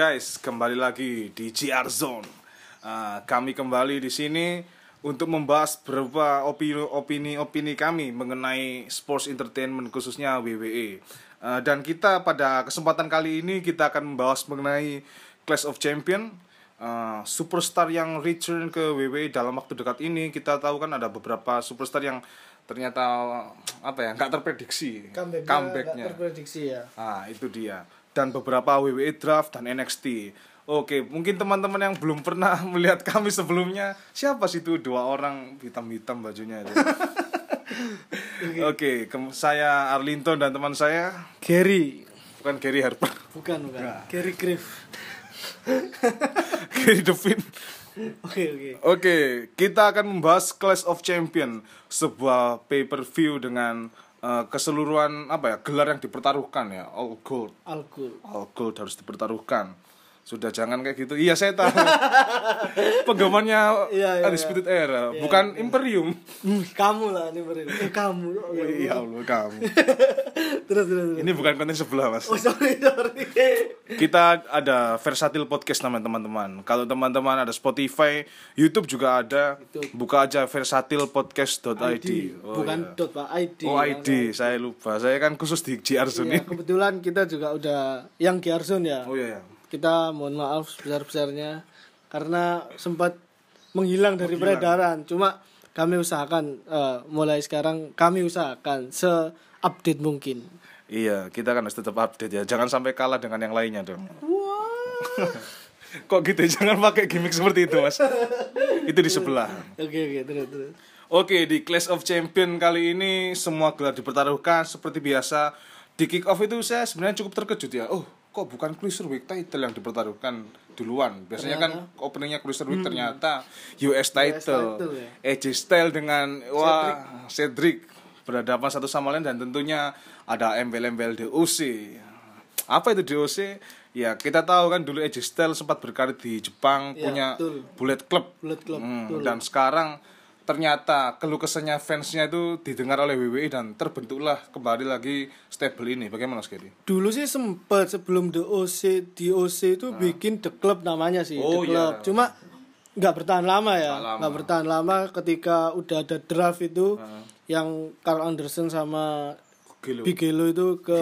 Guys, kembali lagi di GR Zone. Uh, kami kembali di sini untuk membahas beberapa opini-opini kami mengenai sports entertainment khususnya WWE. Uh, dan kita pada kesempatan kali ini kita akan membahas mengenai Clash of Champion. Uh, superstar yang return ke WWE dalam waktu dekat ini kita tahu kan ada beberapa superstar yang ternyata apa ya nggak terprediksi comebacknya, terprediksi ya Ah, itu dia. Dan beberapa WWE draft dan NXT. Oke, mungkin teman-teman yang belum pernah melihat kami sebelumnya, siapa sih itu dua orang hitam-hitam bajunya itu? Oke, ke- saya Arlinton dan teman saya Gary bukan Gary Harper, bukan bukan Nggak. Gary Griff Gary Devin. oke oke Oke, kita akan membahas Clash of Champion, sebuah pay-per-view dengan eh, keseluruhan apa ya gelar yang dipertaruhkan ya, all gold. Alkul All gold harus dipertaruhkan. Sudah jangan kayak gitu. Iya saya tahu. Penggamannya Iya, iya, Undisputed Era, bukan Imperium. Hmm, kamu lah ini eh kamu oh, ya. Iya Allah kamu. terus terus terus Ini bukan konten sebelah mas. oh sorry sorry Kita ada Versatil Podcast namanya teman-teman. Kalau teman-teman ada Spotify, YouTube juga ada. Buka aja versatilpodcast.id. Oh, bukan iya. dot pak ID Oh ID, saya lupa. Saya kan khusus di GR Zone Ya, kebetulan kita juga udah yang Giarson ya Oh iya. iya. Kita mohon maaf sebesar besarnya karena sempat menghilang dari peredaran cuma kami usahakan eh, mulai sekarang kami usahakan se update mungkin Iya, kita kan harus tetap update ya. Jangan sampai kalah dengan yang lainnya dong. Kok gitu? Jangan pakai gimmick seperti itu, Mas. itu di sebelah. oke oke terus terus Oke, di Clash of Champion kali ini semua gelar dipertaruhkan seperti biasa. Di kick off itu saya sebenarnya cukup terkejut ya. Oh, kok bukan Cruiserweight title yang dipertaruhkan duluan. Biasanya kan openingnya Cruiserweight ternyata US title. title, ya. AJ Styles dengan wah Cedric berhadapan satu sama lain dan tentunya ada embel-embel DOC. Apa itu DOC? Ya, kita tahu kan dulu AJ Styles sempat berkarir di Jepang Ya, punya betul. Bullet Club. Bullet Club, Hmm, betul. dan sekarang ternyata keluh kesahnya fansnya itu didengar oleh WWE dan terbentuklah kembali lagi stable ini. Bagaimana Mas Gedi? dulu sih sempet sebelum DOC DOC itu bikin The Club namanya sih Oh, The Club iya. cuma nggak bertahan lama ya Nggak bertahan lama ketika udah ada draft itu yang Carl Anderson sama Gelo. Bigelow itu ke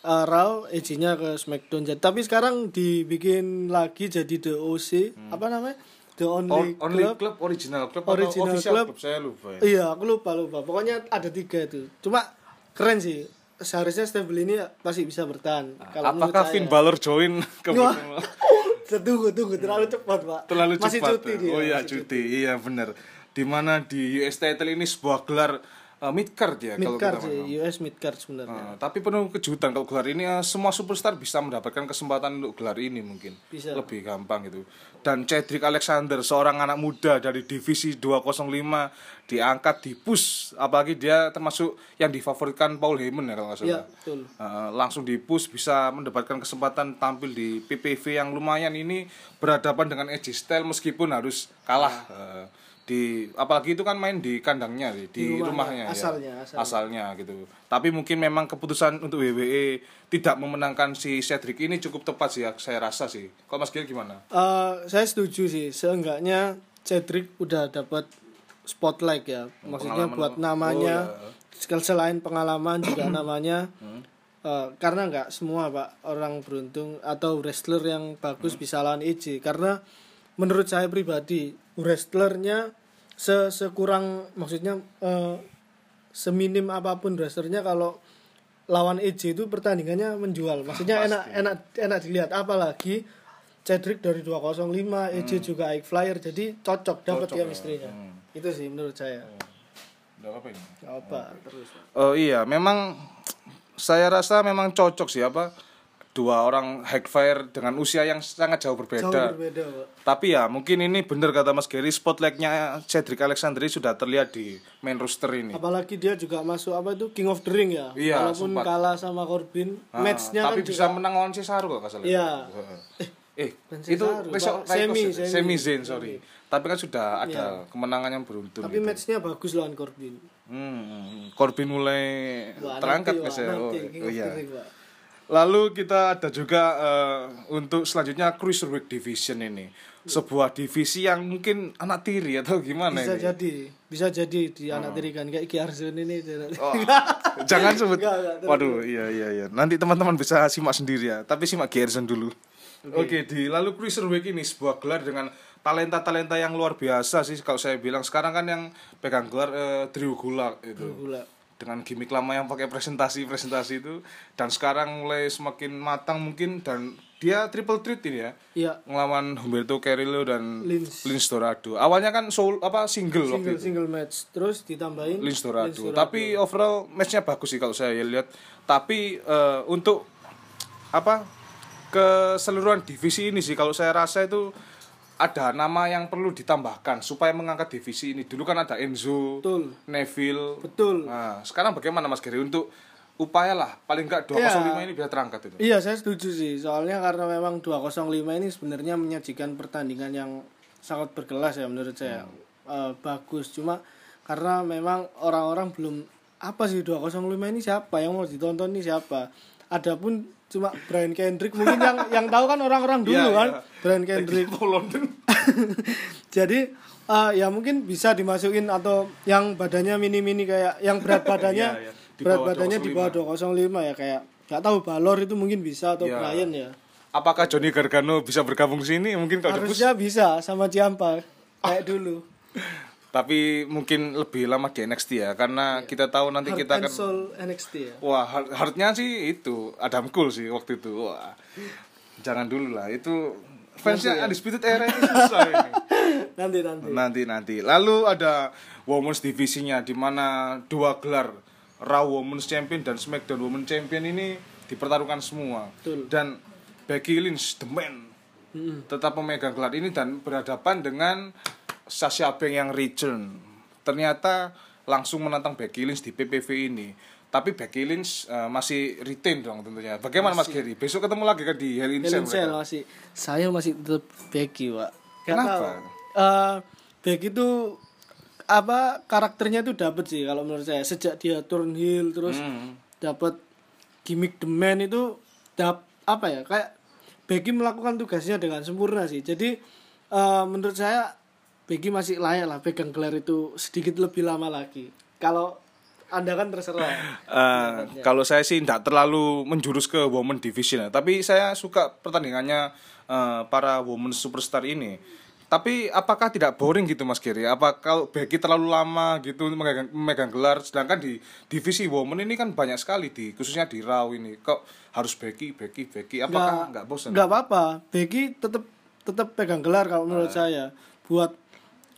uh, Raw, Edge-nya ke SmackDown. Jadi- Tapi sekarang dibikin lagi jadi The OC, apa namanya? The Only, Or- only Club. club, original club Original atau official club. club? Saya lupa ya. Iya, aku lupa lupa. Pokoknya ada tiga itu. Cuma keren sih. Seharusnya stable ini pasti bisa bertahan. Kalau menurut Apakah. Finn Balor join ke tunggu tunggu terlalu cepat pak. terlalu Masih cepat? cuti ya? dia. oh iya masih cuti. Iya benar. Di mana di US title ini sebuah gelar uh, mid card ya kalau Mid card kita ngomong. US mid card sebenarnya. Uh, tapi penuh kejutan kalau gelar ini uh, semua superstar bisa mendapatkan kesempatan untuk gelar ini mungkin Bisa. lebih gampang gitu dan Cedric Alexander seorang anak muda dari divisi 205 diangkat di push apalagi dia termasuk yang difavoritkan Paul Heyman ya kalau nggak Iya, salah betul. Uh, langsung di push bisa mendapatkan kesempatan tampil di PPV yang lumayan ini berhadapan dengan Edge Styles meskipun harus kalah uh, di apalagi itu kan main di kandangnya di, di rumahnya, rumahnya, ya. asalnya, asalnya. asalnya gitu tapi mungkin memang keputusan untuk WWE tidak memenangkan si Cedric ini cukup tepat sih ya, saya rasa sih kalau Mas Gil gimana Eh, saya setuju sih. Seenggaknya Cedric udah dapat spotlight ya. Maksudnya pengalaman buat namanya Oh, sekal- selain pengalaman juga namanya. Hmm. Eh, karena nggak semua pak orang beruntung atau wrestler yang bagus Hmm. bisa lawan EJ karena menurut saya pribadi wrestlernya se sekurang maksudnya eh, seminim apa pun wrestlernya kalau lawan EJ itu pertandingannya menjual maksudnya enak enak enak dilihat apalagi Cedric dari 205 EJ juga high flyer jadi cocok dapat Hmm. Ya. istrinya Hmm. itu sih menurut saya Udah apa ini apa terus. Oh iya, memang saya rasa memang cocok sih apa dua orang Hackfire dengan usia yang sangat jauh berbeda. jauh berbeda pak Tapi ya mungkin ini benar kata Mas Gary spotlightnya Cedric Alexander sudah terlihat di main roster ini. apalagi dia juga masuk apa itu King of the Ring ya Iya, walaupun sempat. kalah sama Corbin Ah, matchnya tapi kan bisa juga menang lawan Cesaro kalau nggak salah. Iya. Eh, bukan itu besok Pak. Semi, semi. semi Zayn, sorry. Tapi kan sudah ada kemenangan yang beruntun. tapi gitu. matchnya bagus lawan Corbin Hmm, Corbin mulai Wah, terangkat nanti, ya. Oh, King oh of iya. Ring. Lalu kita ada juga eh, untuk selanjutnya Cruiserweight Division ini. Sebuah divisi yang mungkin anak tiri atau gimana bisa ini? jadi bisa jadi di anak tirikan kayak Ki Arzon ini Oh, jangan sebut. Enggak, enggak, terus. Waduh, iya iya iya. Nanti teman-teman bisa simak sendiri ya. Tapi simak Gerson dulu. Oke, di lalu Cruiserweight ini sebuah gelar dengan talenta-talenta yang luar biasa sih kalau saya bilang. Sekarang kan yang pegang gelar eh, Drew Gulak itu. Gula. Dengan gimmick lama yang pakai presentasi-presentasi itu dan sekarang mulai semakin matang mungkin dan dia triple threat ini ya. Iya, Ngelawan Humberto Carrillo dan Lins. Lins Dorado. Awalnya kan soul apa single, waktu single itu. single match terus ditambahin Lins Dorado. Lins Dorado. Tapi overall matchnya bagus sih kalau saya lihat. Tapi eh, untuk apa keseluruhan divisi ini sih kalau saya rasa itu ada nama yang perlu ditambahkan supaya mengangkat divisi ini. Dulu kan ada Enzo, betul Neville. betul Nah, sekarang bagaimana Mas Geri untuk upaya lah paling enggak 205 Iya. ini bisa terangkat itu. Iya saya setuju sih soalnya karena memang 205 ini sebenarnya menyajikan pertandingan yang sangat berkelas ya menurut saya Eh, bagus cuma karena memang orang-orang belum apa sih 205 ini siapa yang mau ditonton ini siapa adapun cuma Brian Kendrick mungkin yang yang tahu kan orang-orang dulu Iya, kan iya. Brian Kendrick London. jadi eh, ya mungkin bisa dimasukin atau yang badannya mini-mini kayak yang berat badannya iya. Di berat badannya di bawah 205 ya kayak nggak tahu Balor itu mungkin bisa atau Iya. Brian ya Apakah Johnny Gargano bisa bergabung sini? Mungkin kalau harusnya bisa sama Ciampa kayak dulu Tapi mungkin lebih lama di NXT ya karena kita tahu nanti Heart kita akan Soul NXT ya Wah, hard- hardnya sih itu Adam Cole sih waktu itu. Wah. Jangan dulu lah, itu fansnya Undisputed Era ini susah ini. nanti nanti Nanti nanti. Lalu ada Women's divisinya di mana dua gelar Raw Women's Champion dan SmackDown Women's Champion ini dipertaruhkan semua. Betul. Dan Becky Lynch, the man, Mm-mm. tetap memegang gelar ini dan berhadapan dengan Sasha Banks yang return. Ternyata langsung menantang Becky Lynch di PPV ini. Tapi Becky Lynch eh, masih retain dong tentunya. Bagaimana Mas Gary? Besok ketemu lagi kan di Hell in Cell masih saya masih tetap Becky pak Kenapa? Eh, Becky itu apa karakternya itu dapet sih kalau menurut saya sejak dia turn heel terus Hmm. dapat gimmick the man itu dap apa ya kayak Becky melakukan tugasnya dengan sempurna sih jadi eh, menurut saya Becky masih layak lah pegang gelar itu sedikit lebih lama lagi. Kalau anda kan terserah. Eh, kalau saya sih tidak terlalu menjurus ke women division ya. tapi saya suka pertandingannya eh, para women superstar ini. Tapi apakah tidak boring gitu Mas Giri? Apa kalau Becky terlalu lama gitu memegang, memegang gelar? Sedangkan di divisi women ini kan banyak sekali di khususnya di Raw ini. Kok harus Becky Becky Becky apakah nggak bosan? nggak apa-apa. Becky tetap tetap pegang gelar kalau menurut saya. Buat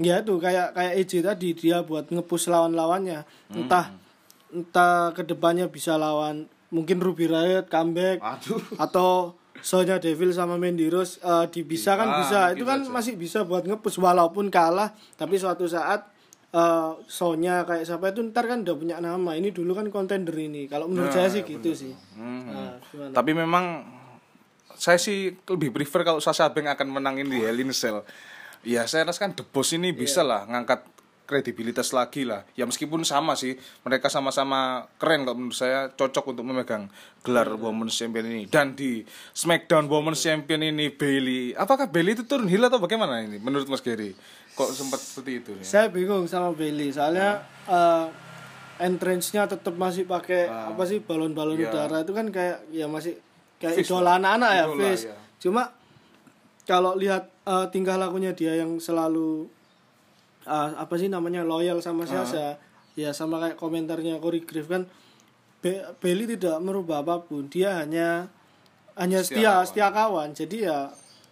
ya itu kayak kayak EJ tadi dia buat ngepus lawan-lawannya entah entah ke depannya bisa lawan mungkin Ruby Riot comeback Aduh. atau Sonya Devil sama Mandy Rose eh, di bisa kan bisa itu kan saja. masih bisa buat ngepus walaupun kalah tapi suatu saat eh, Sonya kayak siapa itu ntar kan udah punya nama ini dulu kan kontender ini kalau menurut saya sih gitu sih Nah, gimana? Tapi memang saya sih lebih prefer kalau Sasha Banks akan menang ini di Hell in Cell. Ya saya rasa kan The Boss ini bisa lah ngangkat kredibilitas lagi lah. Ya meskipun sama sih, mereka sama-sama keren kalau menurut saya cocok untuk memegang gelar Women's Champion ini. Dan di SmackDown Women's Champion ini Bailey, apakah Bailey itu turun heel atau bagaimana ini menurut Mas Gary? Kok sempat seperti itu ya? Saya bingung sama Bailey soalnya eh, entrance-nya tetap masih pakai apa sih balon-balon Iya. udara itu kan kayak ya masih kayak Face idola anak-anak ya face. iya. Cuma kalau lihat eh, tingkah lakunya dia yang selalu eh, apa sih namanya loyal sama Sasha ya sama kayak komentarnya Corey Graves kan Be- Bailey tidak merubah apa pun dia hanya hanya Setia setia kawan. setia kawan jadi ya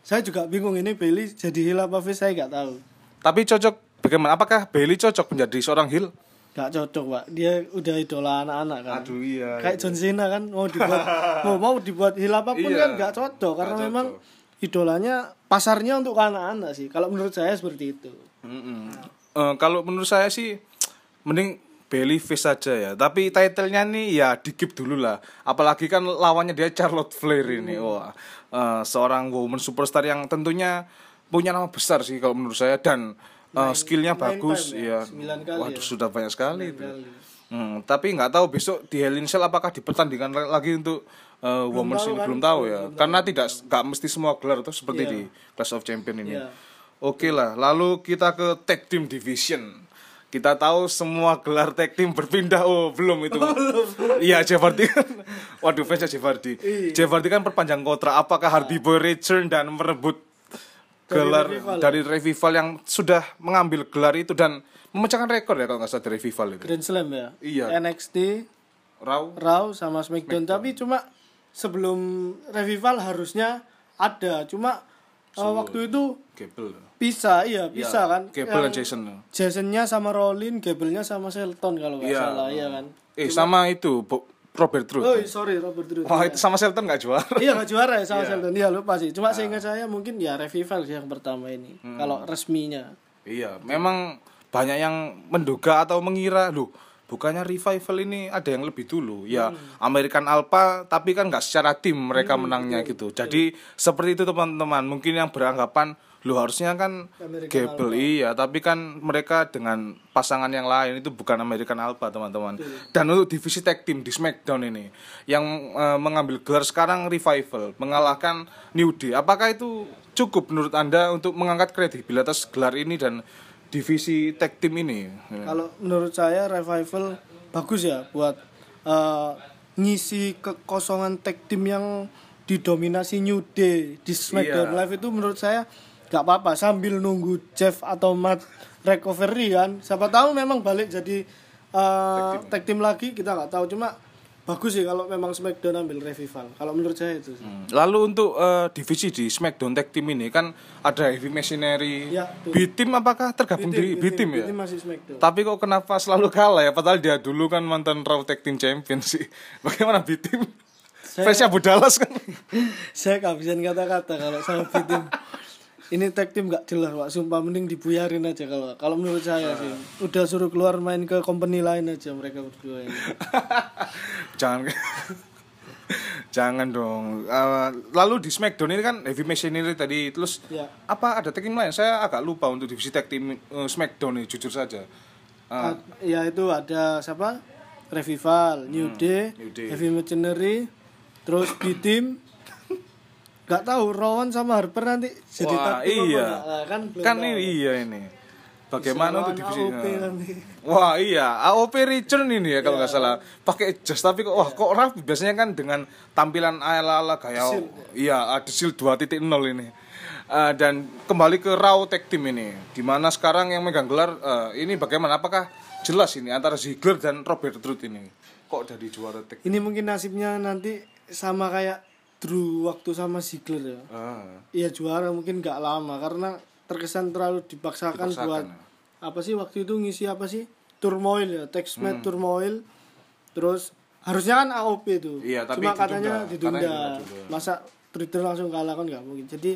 saya juga bingung ini Bailey jadi heel apa face saya nggak tahu Tapi cocok bagaimana? Apakah Bailey cocok menjadi seorang heel? Gak cocok pak, dia udah idola anak-anak kan. Aduh iya. Kayak John Cena kan mau dibuat mau mau dibuat heel apa pun Iya. kan gak cocok karena Nggak memang cocok. Idolanya pasarnya untuk anak-anak sih. Kalau menurut saya seperti itu. Mm-mm. Eh, kalau menurut saya sih mending Bailey face saja ya. Tapi titlenya nih ya dikip dulu lah. Apalagi kan lawannya dia Charlotte Flair ini. Wah, eh, seorang woman superstar yang tentunya punya nama besar sih kalau menurut saya dan eh, skillnya nine bagus. time ya. ya, kali Waduh ya. sudah banyak sekali itu. Kali. Hmm, tapi nggak tahu besok di Hell in Cell apakah dipertandingkan lagi untuk Women's tahu ini kan? belum tahu ya. Karena tidak nggak mesti semua gelar tuh seperti Iya. di Clash of Champion ini. Iya. Oke lah, lalu kita ke tag team division. Kita tahu semua gelar tag team berpindah. Oh, belum itu. Iya, Jeff Hardy. Waduh, fansnya Jeff Hardy. Iya. Jeff Hardy kan perpanjang kontrak. Apakah Hardy Boy return dan merebut Dari gelar Revival. dari Revival yang sudah mengambil gelar itu dan memecahkan rekor ya kalau nggak salah dari Revival itu. Grand Slam ya Iya. NXT Raw. Raw sama SmackDown, tapi cuma sebelum revival harusnya ada cuma uh, waktu itu Gable. bisa iya bisa Iya, kan Gable dan Jason. Jasonnya sama Rollin Gable-nya sama Shelton kalau nggak Iya. salah iya kan Eh, sama itu Bo- Robert Roode. oh sorry Robert Roode Wah, itu sama Shelton nggak juara. iya nggak juara ya sama Iya. Shelton iya lupa sih cuma seingat saya mungkin ya revival sih yang pertama ini Hmm. kalau resminya Iya, memang banyak yang menduga atau mengira, loh, bukannya revival ini ada yang lebih dulu. Ya, Hmm. American Alpha, tapi kan nggak secara tim mereka menangnya gitu. Jadi seperti itu teman-teman. Mungkin yang beranggapan, loh harusnya kan American Gable, iya, tapi kan mereka dengan pasangan yang lain itu bukan American Alpha teman-teman. Dan untuk divisi tag team di SmackDown ini, yang eh, mengambil gelar sekarang revival, mengalahkan New Day. Apakah itu cukup menurut anda untuk mengangkat kredibilitas gelar ini dan divisi tag team ini? Kalau menurut saya revival bagus ya buat uh, ngisi kekosongan tag team yang didominasi New Day di SmackDown Iya. Live itu menurut saya nggak apa-apa sambil nunggu Jeff atau Matt recovery kan. Siapa tahu memang balik jadi uh, tag team lagi kita nggak tahu cuma bagus sih kalau memang SmackDown ambil revival. Kalau menurut saya itu sih. Hmm. Lalu untuk eh, divisi di SmackDown Tag Team ini kan ada Heavy Machinery, Ya, tuh. B-Team apakah tergabung di B-Team ya? B-Team masih SmackDown. Tapi kok kenapa selalu kalah ya? Padahal dia dulu kan mantan Raw Tag Team Champion sih. Bagaimana B-Team? Saya- Fansnya Abu Dallas kan? saya kehabisan kata-kata kalau sama tim ini tag team gak jelas pak sumpah mending dibuyarin aja kalau kalau menurut saya sih udah suruh keluar main ke company lain aja mereka berdua ini Jangan Jangan dong. Eh, lalu di SmackDown ini kan Heavy Machinery tadi terus ya apa ada tag team lain? Saya agak lupa untuk divisi tag team eh, SmackDown ini jujur saja. Eh, A- ya itu ada siapa revival new day, New Day. heavy machinery terus B team gak tahu Rowan sama Harper nanti jadi Wah, iya. Nah, kan kan ini iya ini. Bagaimana untuk divisi? AOP nanti. Wah iya, AOP return ini ya kalau Iya. nggak salah. Pakai jas tapi kok wah kok Raff biasanya kan dengan tampilan ala-ala kayak iya ada shield 2.0 ini. Eh, dan kembali ke Raw Tag Team ini, di mana sekarang yang megang gelar eh, ini bagaimana? Apakah jelas ini antara Ziggler dan Robert Roode ini? Kok jadi juara tag? ini mungkin nasibnya nanti sama kayak Drew waktu sama Ziggler ya. Ah, Iya juara mungkin nggak lama karena terkesan terlalu dipaksakan, Dipaksakan, buat ya. apa sih waktu itu ngisi apa sih? Turmoil ya text Hmm. match turmoil. Terus harusnya kan AOP itu. Iya, tapi cuma katanya ditunda, Katanya ditunda. masa Twitter langsung kalah kan nggak mungkin. Jadi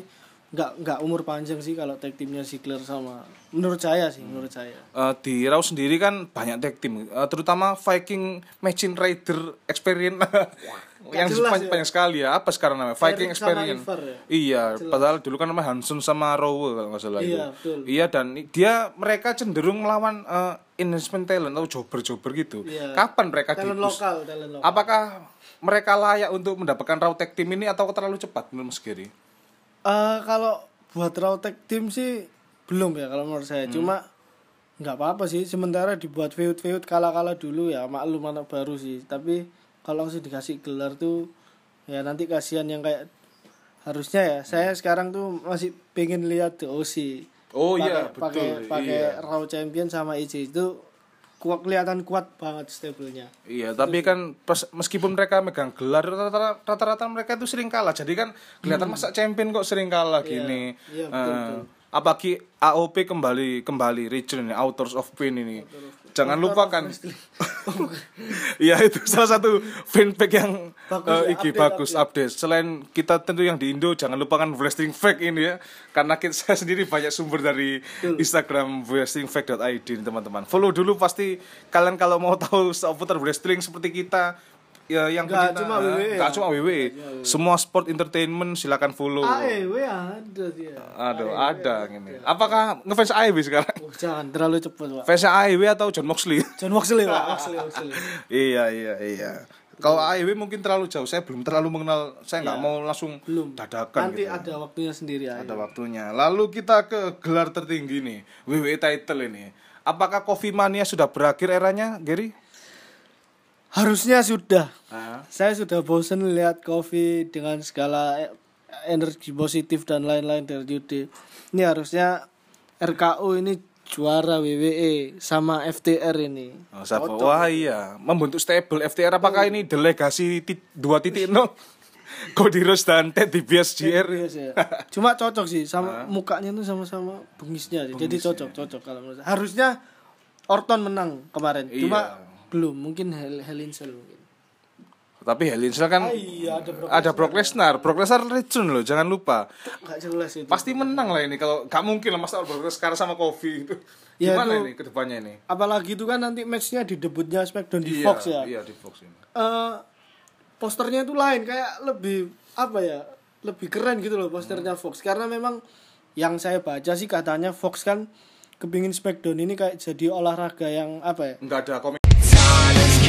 nggak nggak umur panjang sih kalau tag timnya Ziggler sama menurut saya sih menurut saya Eh, di Raw sendiri kan banyak tag team, Eh, terutama Viking Machine Rider Experience yang jelas banyak, ya. banyak sekali ya. Apa sekarang namanya? Viking Eric Experience. Ivar ya? Iya, padahal dulu kan namanya Hanson sama Rowe kalau nggak salah itu. Iya, betul. Iya dan dia mereka cenderung melawan eh, enhancement talent atau jobber-jobber gitu. Iya. Kapan mereka talent di lokal talent lokal Apakah mereka layak untuk mendapatkan Raw Tag Team ini atau terlalu cepat menurut Mas Giri? Eh, kalau buat raw tag team sih belum ya kalau menurut saya. Cuma nggak apa-apa sih. Sementara dibuat feud-feud kala-kala dulu ya maklum anak baru sih. Tapi kalau langsung dikasih gelar tuh ya nanti kasihan yang kayak harusnya ya. Saya sekarang tuh masih pengen lihat The OC. Oh iya, pakai betul, pakai iya. raw champion sama EJ itu kuat kelihatan kuat banget stablenya. Iya, tapi kan pas, meskipun mereka megang gelar rata-rata rata-rata mereka itu sering kalah. Jadi kan kelihatan masa champion kok sering kalah gini. Hmm. iya, betul, betul. Apalagi AOP kembali kembali return ini Authors of Pain ini. Jangan lupakan. Iya itu salah satu fanpage yang Bagus eh, ya, IG update, bagus update. Selain kita tentu yang di Indo jangan lupakan wrestling fact ini ya. Karena kita, saya sendiri banyak sumber dari Instagram wrestlingfact.id teman-teman. Follow dulu pasti kalian kalau mau tahu seputar wrestling seperti kita ya yang pecinta- cuma WWE ya. cuma WWE. Semua sport entertainment silakan follow. AEW ada dia. Aduh, ada gini. Apakah ngefans AEW sekarang? Oh, jangan terlalu cepat, Pak. Fansnya AEW atau John Moxley? John Moxley, Pak. Moxley, Moxley. iya iya iya Kalau AEW mungkin terlalu jauh. Saya belum terlalu mengenal. Saya nggak Iya. mau langsung belum dadakan nanti gitu. ada waktunya sendiri aja Ada waktunya. Lalu kita ke gelar tertinggi nih, WWE title ini. Apakah Coffee Mania sudah berakhir eranya, Gary? Harusnya sudah Ah. saya sudah bosen lihat Kofi dengan segala energi positif dan lain-lain dari Jude. Ini harusnya RKU ini juara WWE sama FTR ini. Oh, siapa? Wah iya, membentuk stable FTR apakah ini delegasi ti- 2.0? Cody Rhodes dan Ted DiBiase JR. Yes, ya. Cuma cocok sih sama mukanya tuh sama-sama bengisnya. sih. Jadi cocok cocok kalau menurut saya. Harusnya Orton menang kemarin. Cuma Iya. Belum, mungkin in Cell mungkin. Tapi Hell in Cell kan Ah, iya, ada Brock ada Brock Lesnar. Brock Lesnar loh, jangan lupa. Nggak jelas itu. Pasti menang lah ini kalau gak mungkin lah masa Brock Lesnar sama Kofi itu. Ya, Gimana itu- ini ke depannya ini? Apalagi itu kan nanti matchnya di debutnya SmackDown di Iya, Fox ya. Iya di Fox ini. eh posternya itu lain kayak lebih apa ya lebih keren gitu loh posternya Fox karena memang yang saya baca sih katanya Fox kan kepingin Smackdown ini kayak jadi olahraga yang apa ya Enggak ada komen.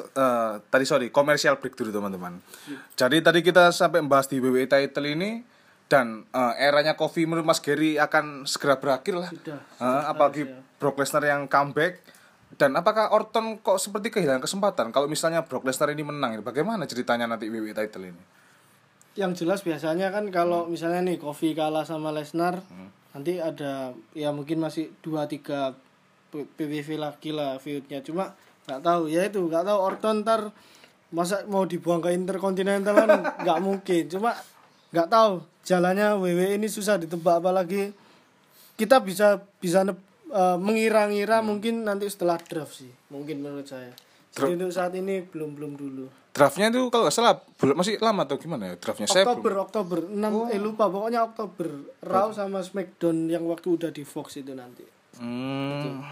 eh, tadi sorry, komersial break dulu teman-teman. Jadi tadi kita sampai membahas di WWE title ini dan eh, eranya Kofi menurut Mas Gary akan segera berakhir lah. Sudah. Eh, apalagi Brock Lesnar yang comeback dan apakah Orton kok seperti kehilangan kesempatan kalau misalnya Brock Lesnar ini menang bagaimana ceritanya nanti WWE title ini yang jelas biasanya kan kalau misalnya nih Kofi kalah sama Lesnar nanti ada ya mungkin masih dua tiga P- PPV lagi lah feudnya cuma nggak tahu. Ya itu nggak tahu. Orton ntar masa mau dibuang ke Intercontinental kan nggak mungkin. Cuma nggak tahu. Jalannya WWE ini susah ditebak apalagi kita bisa bisa eh, mengira-ngira mungkin nanti setelah draft sih mungkin menurut saya. Jadi untuk saat ini belum belum dulu. Draftnya itu kalau nggak salah bulan masih lama atau gimana ya draftnya? Saya Oktober, belum Oktober. 6 eh lupa. Pokoknya Oktober. Raw sama Smackdown yang waktu udah di Fox itu nanti. Hmm.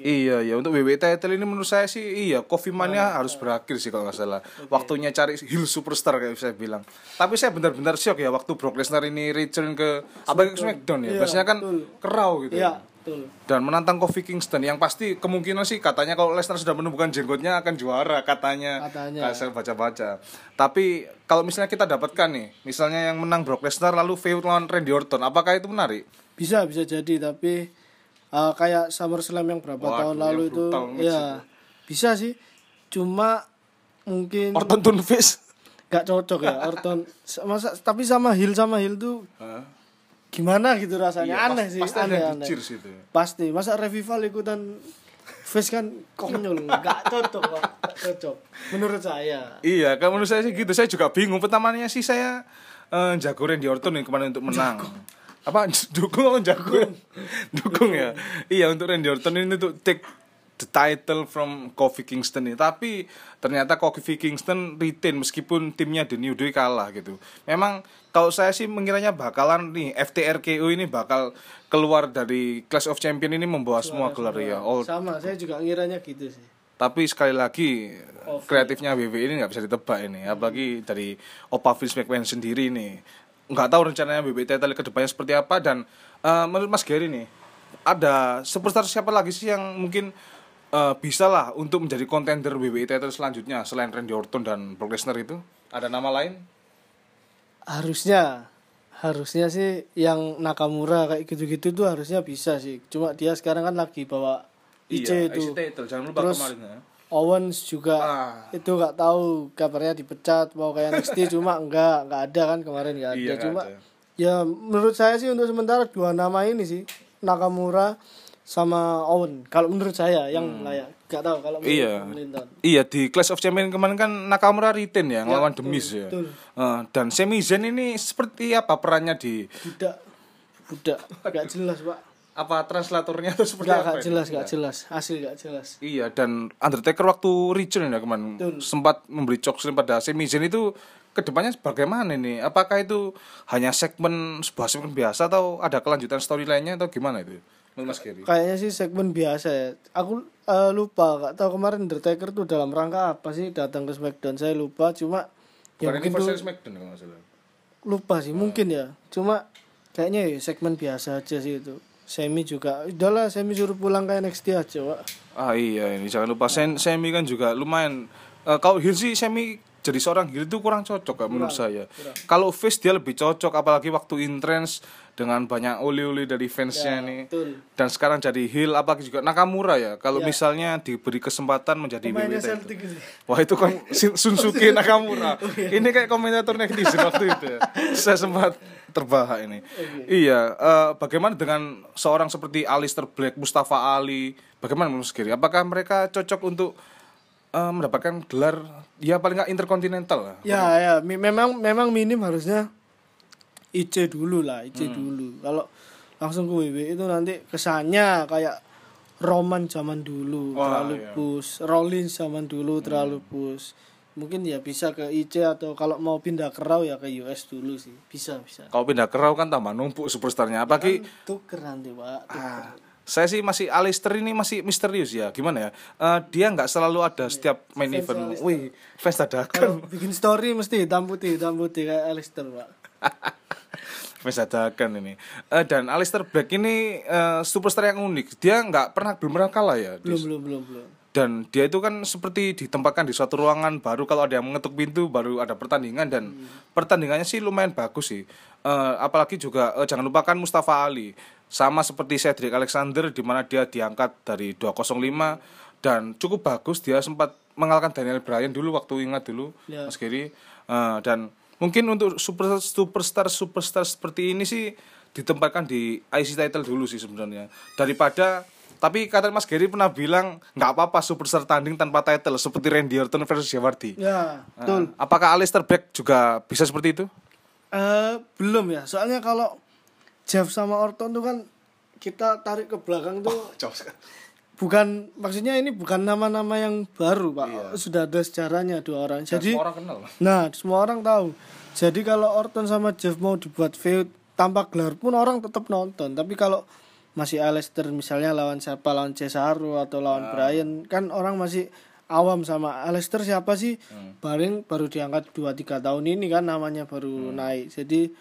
Iya ya untuk WWE title ini menurut saya sih iya Coffee Mania harus berakhir sih kalau nggak salah. Waktunya cari heel superstar kayak saya bilang. Tapi saya benar-benar shock ya waktu Brock Lesnar ini return ke apa ke Smackdown ya. Iya, Biasanya kan betul. ke Raw gitu. Iya, betul. Dan menantang Kofi Kingston yang pasti kemungkinan sih katanya kalau Lesnar sudah menemukan jenggotnya akan juara katanya. Katanya. Saya baca-baca. Tapi kalau misalnya kita dapatkan nih, misalnya yang menang Brock Lesnar lalu feud lawan Randy Orton, apakah itu menarik? Bisa bisa jadi tapi eh, kayak SummerSlam yang berapa Waduh, tahun yang lalu itu ya bisa sih. Cuma mungkin Orton Tunfish. nggak cocok ya Orton masa tapi sama Hill sama Hill tuh gimana gitu rasanya Iya, aneh pas- sih pasti aneh, yang aneh. itu. pasti masa revival ikutan face kan konyol nggak cocok Pak. Nggak cocok menurut saya Iya, kan menurut saya sih gitu. Saya juga bingung. Pertamanya sih saya eh, jago Randy Orton nih kemarin untuk menang. Apa dukung atau jago? dukung ya. Iya untuk Randy Orton ini untuk take the title from Kofi Kingston nih. Tapi ternyata Kofi Kingston retain meskipun timnya The New Day kalah gitu. Memang kalau saya sih mengiranya bakalan nih FTRKO ini bakal keluar dari Clash of Champion ini membawa semua gelar ya. All sama saya juga ngiranya gitu sih tapi sekali lagi Kofi. kreatifnya WWE ini nggak bisa ditebak ini apalagi dari Opa Vince McMahon sendiri nih nggak tahu rencananya title ke depannya seperti apa. Dan eh, menurut Mas Gary nih ada superstar siapa lagi sih yang mungkin eh, bisa lah untuk menjadi kontender WWE title selanjutnya selain Randy Orton dan Brock Lesnar itu? Ada nama lain? Harusnya harusnya sih yang Nakamura kayak gitu-gitu tuh harusnya bisa sih. Cuma dia sekarang kan lagi bawa IC iya, itu. IC title jangan lupa Terus- kemarin ya. Owens juga Ah. itu nggak tahu kabarnya dipecat mau kayak NXT cuma enggak nggak ada kan kemarin nggak ada Iya, cuma ada. ya menurut saya sih untuk sementara dua nama ini sih Nakamura sama Owen kalau menurut saya yang layak nggak tahu kalau menurut Hmm. Iya. Linton. Iya di Clash of Champions kemarin kan Nakamura retain ya, ngelawan The Miz ya. betul. Eh, dan Sami Zayn ini seperti apa perannya di budak budak nggak jelas pak apa translatornya atau seperti Gak, apa? gak ini? jelas, Iya. gak jelas. Asli gak jelas. Iya dan Undertaker waktu return ya kemarin Betul. sempat memberi chokeslam pada Sami Zayn itu ke depannya bagaimana ini? Apakah itu hanya segmen sebuah segmen biasa atau ada kelanjutan storyline-nya atau gimana itu? Menurut Mas Giri? Kayaknya sih segmen biasa ya. Aku eh, lupa, gak tahu kemarin Undertaker tuh dalam rangka apa sih datang ke SmackDown. Saya lupa, cuma ya mungkin tuh Smackdown kalau lupa sih, mungkin ya. Cuma kayaknya ya segmen biasa aja sih itu. Semi juga, udahlah Semi suruh pulang ke NXT aja, Pak. Ah iya ini jangan lupa Semi kan juga lumayan eh, kalau sih Semi jadi seorang heel itu kurang cocok kan menurut saya. Kalau face dia lebih cocok apalagi waktu entrance dengan banyak oli-oli dari fansnya nih. betul. Dan sekarang jadi heel apalagi juga Nakamura ya. Kalau misalnya diberi kesempatan menjadi Pemainnya WWE ini. Wah itu kan Sunsuke Nakamura. Ini kayak komentator netizen waktu itu ya. Saya sempat terbahak ini. Iya, eh, bagaimana dengan seorang seperti Alistair Black, Mustafa Ali? Bagaimana menurut Giri? Apakah mereka cocok untuk eh, mendapatkan gelar ya paling nggak interkontinental lah? Ya, ya, mi- memang memang minim harusnya IC dulu lah, IC Hmm. dulu. Kalau langsung ke WWE itu nanti kesannya kayak Roman zaman dulu Wah, terlalu iya. Hmm. push, Rollins zaman dulu terlalu push. Mungkin ya bisa ke IC atau kalau mau pindah ke Raw ya ke US dulu sih. Bisa, bisa. Kalau pindah ke Raw kan tambah numpuk superstarnya. Apalagi Tuker nanti, Pak. Tuker. Ah, saya sih masih Alistair ini masih misterius ya. Gimana ya? Eh, dia nggak selalu ada setiap main Fans event. Alistair. Wih, fans dadakan. Bikin story mesti hitam putih, hitam putih kayak Alistair, Pak. fans dadakan ini. Eh, dan Alistair Black ini eh, superstar yang unik. Dia nggak pernah belum pernah kalah ya. Di- Belum, belum, belum, belum. dan dia itu kan seperti ditempatkan di suatu ruangan baru kalau ada yang mengetuk pintu baru ada pertandingan dan pertandingannya sih lumayan bagus sih Eh, apalagi juga eh, jangan lupakan Mustafa Ali sama seperti Cedric Alexander di mana dia diangkat dari 205 dan cukup bagus dia sempat mengalahkan Daniel Bryan dulu waktu ingat dulu Ya. Mas Giri Eh, dan mungkin untuk super superstar superstar seperti ini sih ditempatkan di IC title dulu sih sebenarnya daripada tapi kata Mas Gary pernah bilang nggak apa-apa superstar tanding tanpa title seperti Randy Orton versus Jeff Hardy. Ya, betul. Eh, apakah Alistair Black juga bisa seperti itu? Eh belum ya, soalnya kalau Jeff sama Orton tuh kan kita tarik ke belakang tuh bukan maksudnya ini bukan nama-nama yang baru pak, sudah ada sejarahnya dua orang. Jadi Semua orang kenal. nah semua orang tahu. Jadi kalau Orton sama Jeff mau dibuat feud tanpa gelar pun orang tetap nonton. Tapi kalau masih Alistair misalnya lawan siapa? Lawan Cesaro atau lawan Bryan. Kan orang masih awam sama Alistair siapa sih? Paling baru diangkat 2-3 tahun ini kan namanya baru naik. Jadi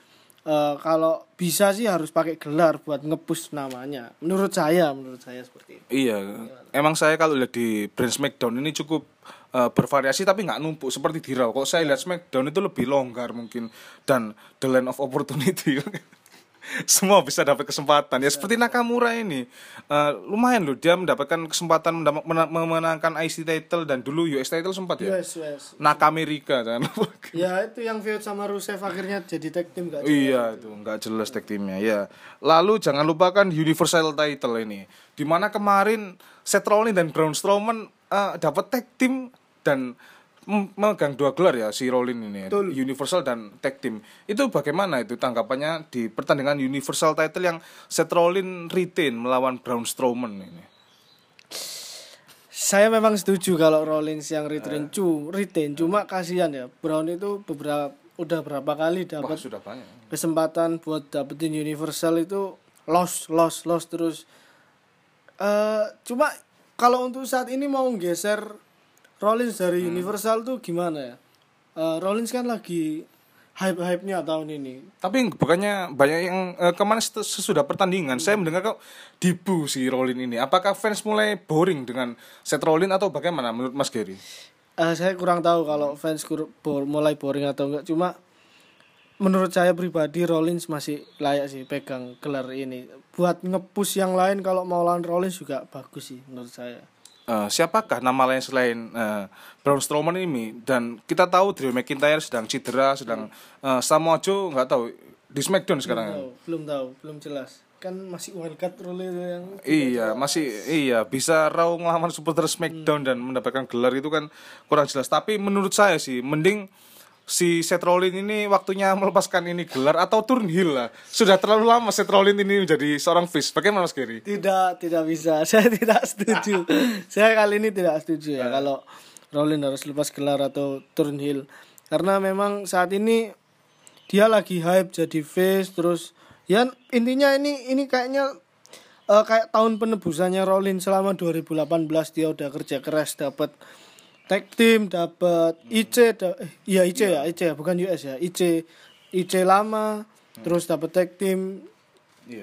eh, kalau bisa sih harus pakai gelar buat ngepush namanya menurut saya menurut saya seperti itu Iya, emang saya kalau lihat di brand Smackdown ini cukup eh, bervariasi tapi nggak numpuk seperti di Raw. Kok saya lihat Smackdown itu lebih longgar mungkin dan the land of opportunity. Semua bisa dapat kesempatan. Ya seperti Nakamura ini. Eh, lumayan loh dia mendapatkan kesempatan mendap- mena- memenangkan IC title dan dulu US title sempat ya? Yes yes. Nakamerika jangan lupa. ya itu yang feud sama Rusev akhirnya jadi tag team gak Iya itu nggak jelas tag timnya ya. Lalu jangan lupakan Universal Title ini, di mana kemarin Seth Rollins dan Braun Strowman eh, dapat tag team dan memegang dua gelar ya si Rollins ini, Betul. Universal dan tag team. Itu bagaimana itu tanggapannya di pertandingan Universal Title yang Seth Rollins retain melawan Braun Strowman ini? Saya memang setuju kalau Rollins yang retain cu retain cuma kasihan ya Brown itu beberapa udah berapa kali dapat kesempatan buat dapetin Universal itu lost lost lost terus eh cuma kalau untuk saat ini mau geser Rollins dari Universal tuh gimana ya? Eh, Rollins kan lagi hype hype nya tahun ini. Tapi bukannya banyak yang eh, kemarin sesudah pertandingan saya mendengar kok dibu si Rollins ini. Apakah fans mulai boring dengan Seth Rollins atau bagaimana menurut Mas Gary? Eh, saya kurang tahu kalau fans kur- bo- mulai boring atau enggak. Cuma menurut saya pribadi Rollins masih layak sih pegang gelar ini. Buat ngepush yang lain kalau mau lawan Rollins juga bagus sih menurut saya Eh, siapakah nama lain selain eh, Braun Strowman ini? Dan kita tahu Drew McIntyre sedang cedera, sedang eh, Samoa Joe nggak tahu di SmackDown sekarang. tahu, belum tahu belum jelas kan masih wildcard itu yang Iya, masih iya bisa Raw ngelawan supporter SmackDown dan mendapatkan gelar itu kan kurang jelas. Tapi menurut saya sih mending si Seth Rollins ini waktunya melepaskan ini gelar atau turn heel lah. Sudah terlalu lama Seth Rollins ini menjadi seorang face. Bagaimana Mas Gary? Tidak, tidak bisa. Saya tidak setuju. saya kali ini tidak setuju ya kalau Rollins harus lepas gelar atau turn heel. Karena memang saat ini dia lagi hype jadi face terus ya intinya ini ini kayaknya eh, kayak tahun penebusannya Rollins selama 2018 dia udah kerja keras dapat tag team dapat IC da- eh, iya IC ya IC ya bukan US ya. IC IC lama terus dapat tag team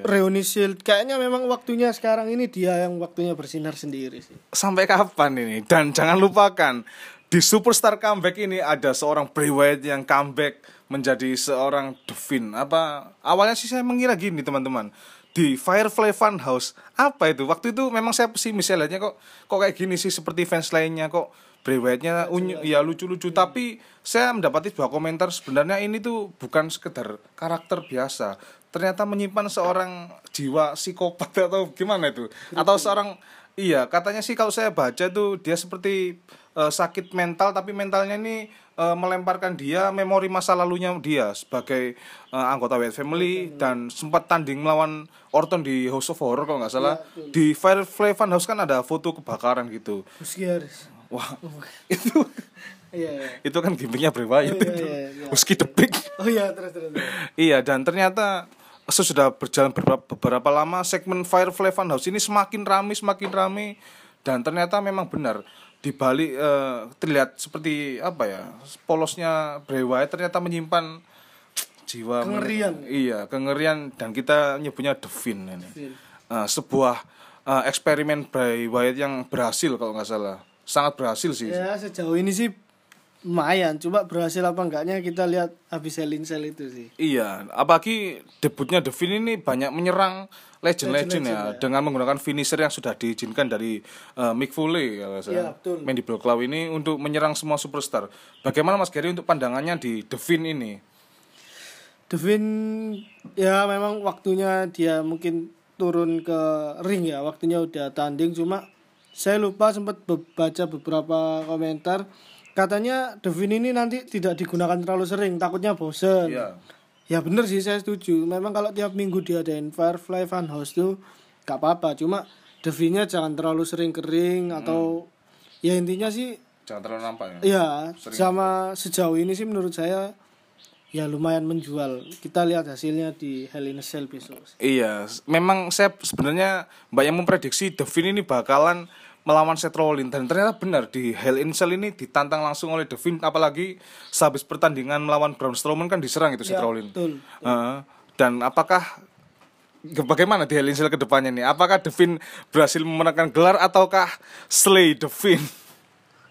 reuni shield. Kayaknya memang waktunya sekarang ini dia yang waktunya bersinar sendiri sih. Sampai kapan ini? Dan jangan lupakan di Superstar Comeback ini ada seorang Bray Wyatt yang comeback menjadi seorang Fiend. Apa awalnya sih saya mengira gini teman-teman. Di Firefly Funhouse apa itu? Waktu itu memang saya pesimis saya lihatnya kok kok kayak gini sih seperti fans lainnya kok Bray Wyatt-nya unyu, ya lucu-lucu. Tapi saya mendapati sebuah komentar sebenarnya ini tuh bukan sekedar karakter biasa. Ternyata menyimpan seorang jiwa psikopat atau gimana itu? Atau seorang iya katanya sih kalau saya baca tuh dia seperti eh, sakit mental tapi mentalnya ini eh, melemparkan dia memori masa lalunya dia sebagai eh, anggota Wyatt Family dan sempat tanding melawan Orton di House of Horror kalau nggak salah. Di Firefly Funhouse kan ada foto kebakaran gitu wah itu iya iya itu kan gimmicknya Bray Wyatt iya, itu iya, iya. The Pig oh iya terus terus, terus. Iya dan ternyata sesudah berjalan beberapa, beberapa lama segmen Firefly Funhouse ini semakin ramai semakin ramai dan ternyata memang benar di balik eh, terlihat seperti apa ya polosnya Bray Wyatt ternyata menyimpan jiwa Kengerian. iya kengerian dan kita nyebutnya Fiend ini Fiend. Eh, sebuah eh, eksperimen Bray Wyatt yang berhasil kalau nggak salah sangat berhasil sih ya sejauh ini sih lumayan cuma berhasil apa enggaknya kita lihat habis Hell Cell itu sih Iya, apalagi debutnya Fiend ini banyak menyerang legend-legend ya, dengan menggunakan finisher yang sudah diizinkan dari eh, Mick Foley kalau saya. Iya, betul. Mandy Claw ini untuk menyerang semua superstar. Bagaimana Mas Gary untuk pandangannya di Fiend ini? Devin ya memang waktunya dia mungkin turun ke ring ya waktunya udah tanding cuma saya lupa sempat baca beberapa komentar. Katanya Devin ini nanti tidak digunakan terlalu sering takutnya bosen. Iya. ya bener sih saya setuju. Memang kalau tiap minggu diadain Firefly Funhouse tuh gak apa-apa. Cuma Devinnya jangan terlalu sering kering atau ya intinya sih Jangan terlalu nampak ya. ya sama sejauh ini sih menurut saya ya lumayan menjual. Kita lihat hasilnya di Hell in a Cell besok. Iya, memang saya sebenarnya banyak memprediksi Fiend ini bakalan melawan Seth Rollins dan ternyata benar di Hell in Cell ini ditantang langsung oleh The Fiend apalagi sehabis pertandingan melawan Braun Strowman kan diserang itu Seth Ya, Rollins. betul. Heeh. dan apakah bagaimana di Hell in Cell ke depannya nih? Apakah The Fiend berhasil memenangkan gelar ataukah Slay The Fiend?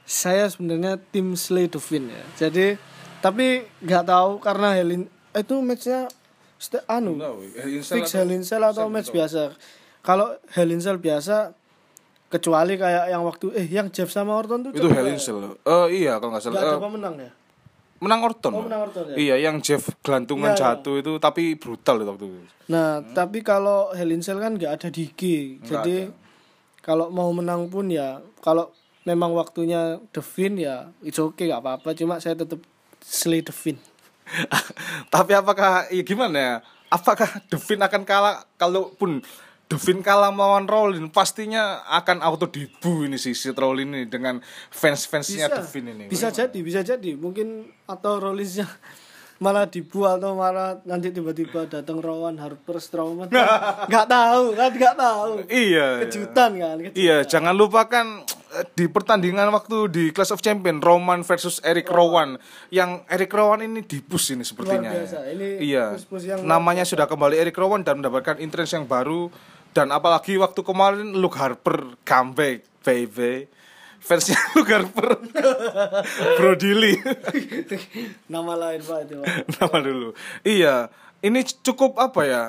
saya sebenarnya tim Slay the Fiend ya jadi tapi nggak tahu karena Hell in itu matchnya anu Hell in Cell fix atau- Hell in Cell atau match biasa kalau Hell in Cell biasa kecuali kayak yang waktu eh yang Jeff sama Orton tuh Itu Hell in a Cell. Eh iya kalau nggak salah. coba menang ya menang Orton. Oh, menang Orton ya? Iya, yang Jeff gelantungan Iya, iya. jatuh itu tapi brutal itu waktu itu. Nah, tapi kalau Hell in Cell kan nggak ada di IG. Jadi kalau mau menang pun ya kalau memang waktunya Fiend ya it's okay nggak apa-apa. Cuma saya tetap Slay Fiend. Tapi apakah ya gimana ya? Apakah Devin akan kalah kalaupun Devin kalah melawan Rollins pastinya akan auto dibu ini sih si Rollins ini dengan fans-fansnya Devin ini. bisa jadi, bisa jadi. Mungkin atau Rollinsnya malah dibuat atau malah nanti tiba-tiba datang Rowan Harper Strowman nggak tahu kan nggak tahu Iya. kejutan kan kejutan. Iya, jangan lupakan eh, di pertandingan waktu di Clash of Champion Roman versus Eric Rowan yang Eric Rowan ini dipus ini sepertinya. Luar biasa. Ini iya. push-push yang luar Namanya sudah kembali Eric Rowan dan mendapatkan entrance yang baru dan apalagi waktu kemarin Luke Harper comeback baby. Fansnya Luke Harper. Brody Lee. nama lain pak itu pak nama dulu. Iya, ini cukup apa ya?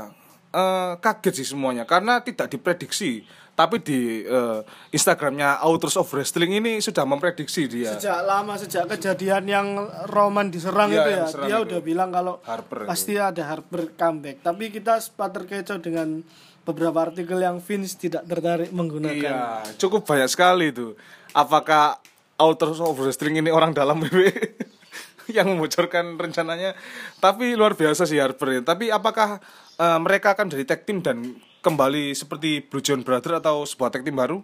eh, kaget sih semuanya karena tidak diprediksi. Tapi di eh, Instagramnya Authors of Wrestling ini sudah memprediksi dia. sejak lama sejak kejadian yang Roman diserang Iya, itu ya diserang dia itu. udah bilang kalau Harper itu. pasti ada Harper comeback tapi kita sempat terkecoh dengan beberapa artikel yang Vince tidak tertarik menggunakan Iya, cukup banyak sekali itu. Apakah Authors of Wrestling ini orang dalam WWE? yang membocorkan rencananya. Tapi luar biasa sih Harper. Tapi apakah eh, mereka akan jadi tag team dan kembali seperti Blue John Brother atau sebuah tag team baru?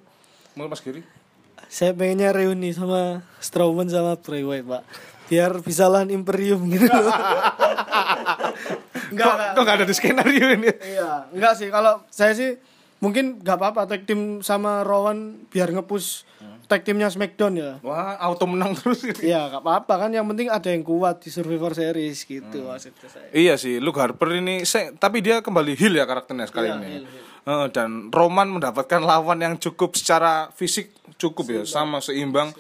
Menurut Mas Giri? Saya pengennya reuni sama Strowman sama Bray Wyatt, Pak. Biar bisa lawan Imperium gitu. enggak, kok, enggak. kok nggak ada di skenario ini? Iya, enggak sih kalau saya sih mungkin nggak apa-apa tag team sama Rowan biar ngepush tag teamnya Smackdown ya. Wah, auto menang terus. Iya, nggak apa-apa kan yang penting ada yang kuat di Survivor Series gitu maksudnya saya. Iya sih, Luke Harper ini tapi dia kembali heal ya karakternya sekali Iya, ini. heal, heal. Eh, dan Roman mendapatkan lawan yang cukup secara fisik cukup ya, sama seimbang.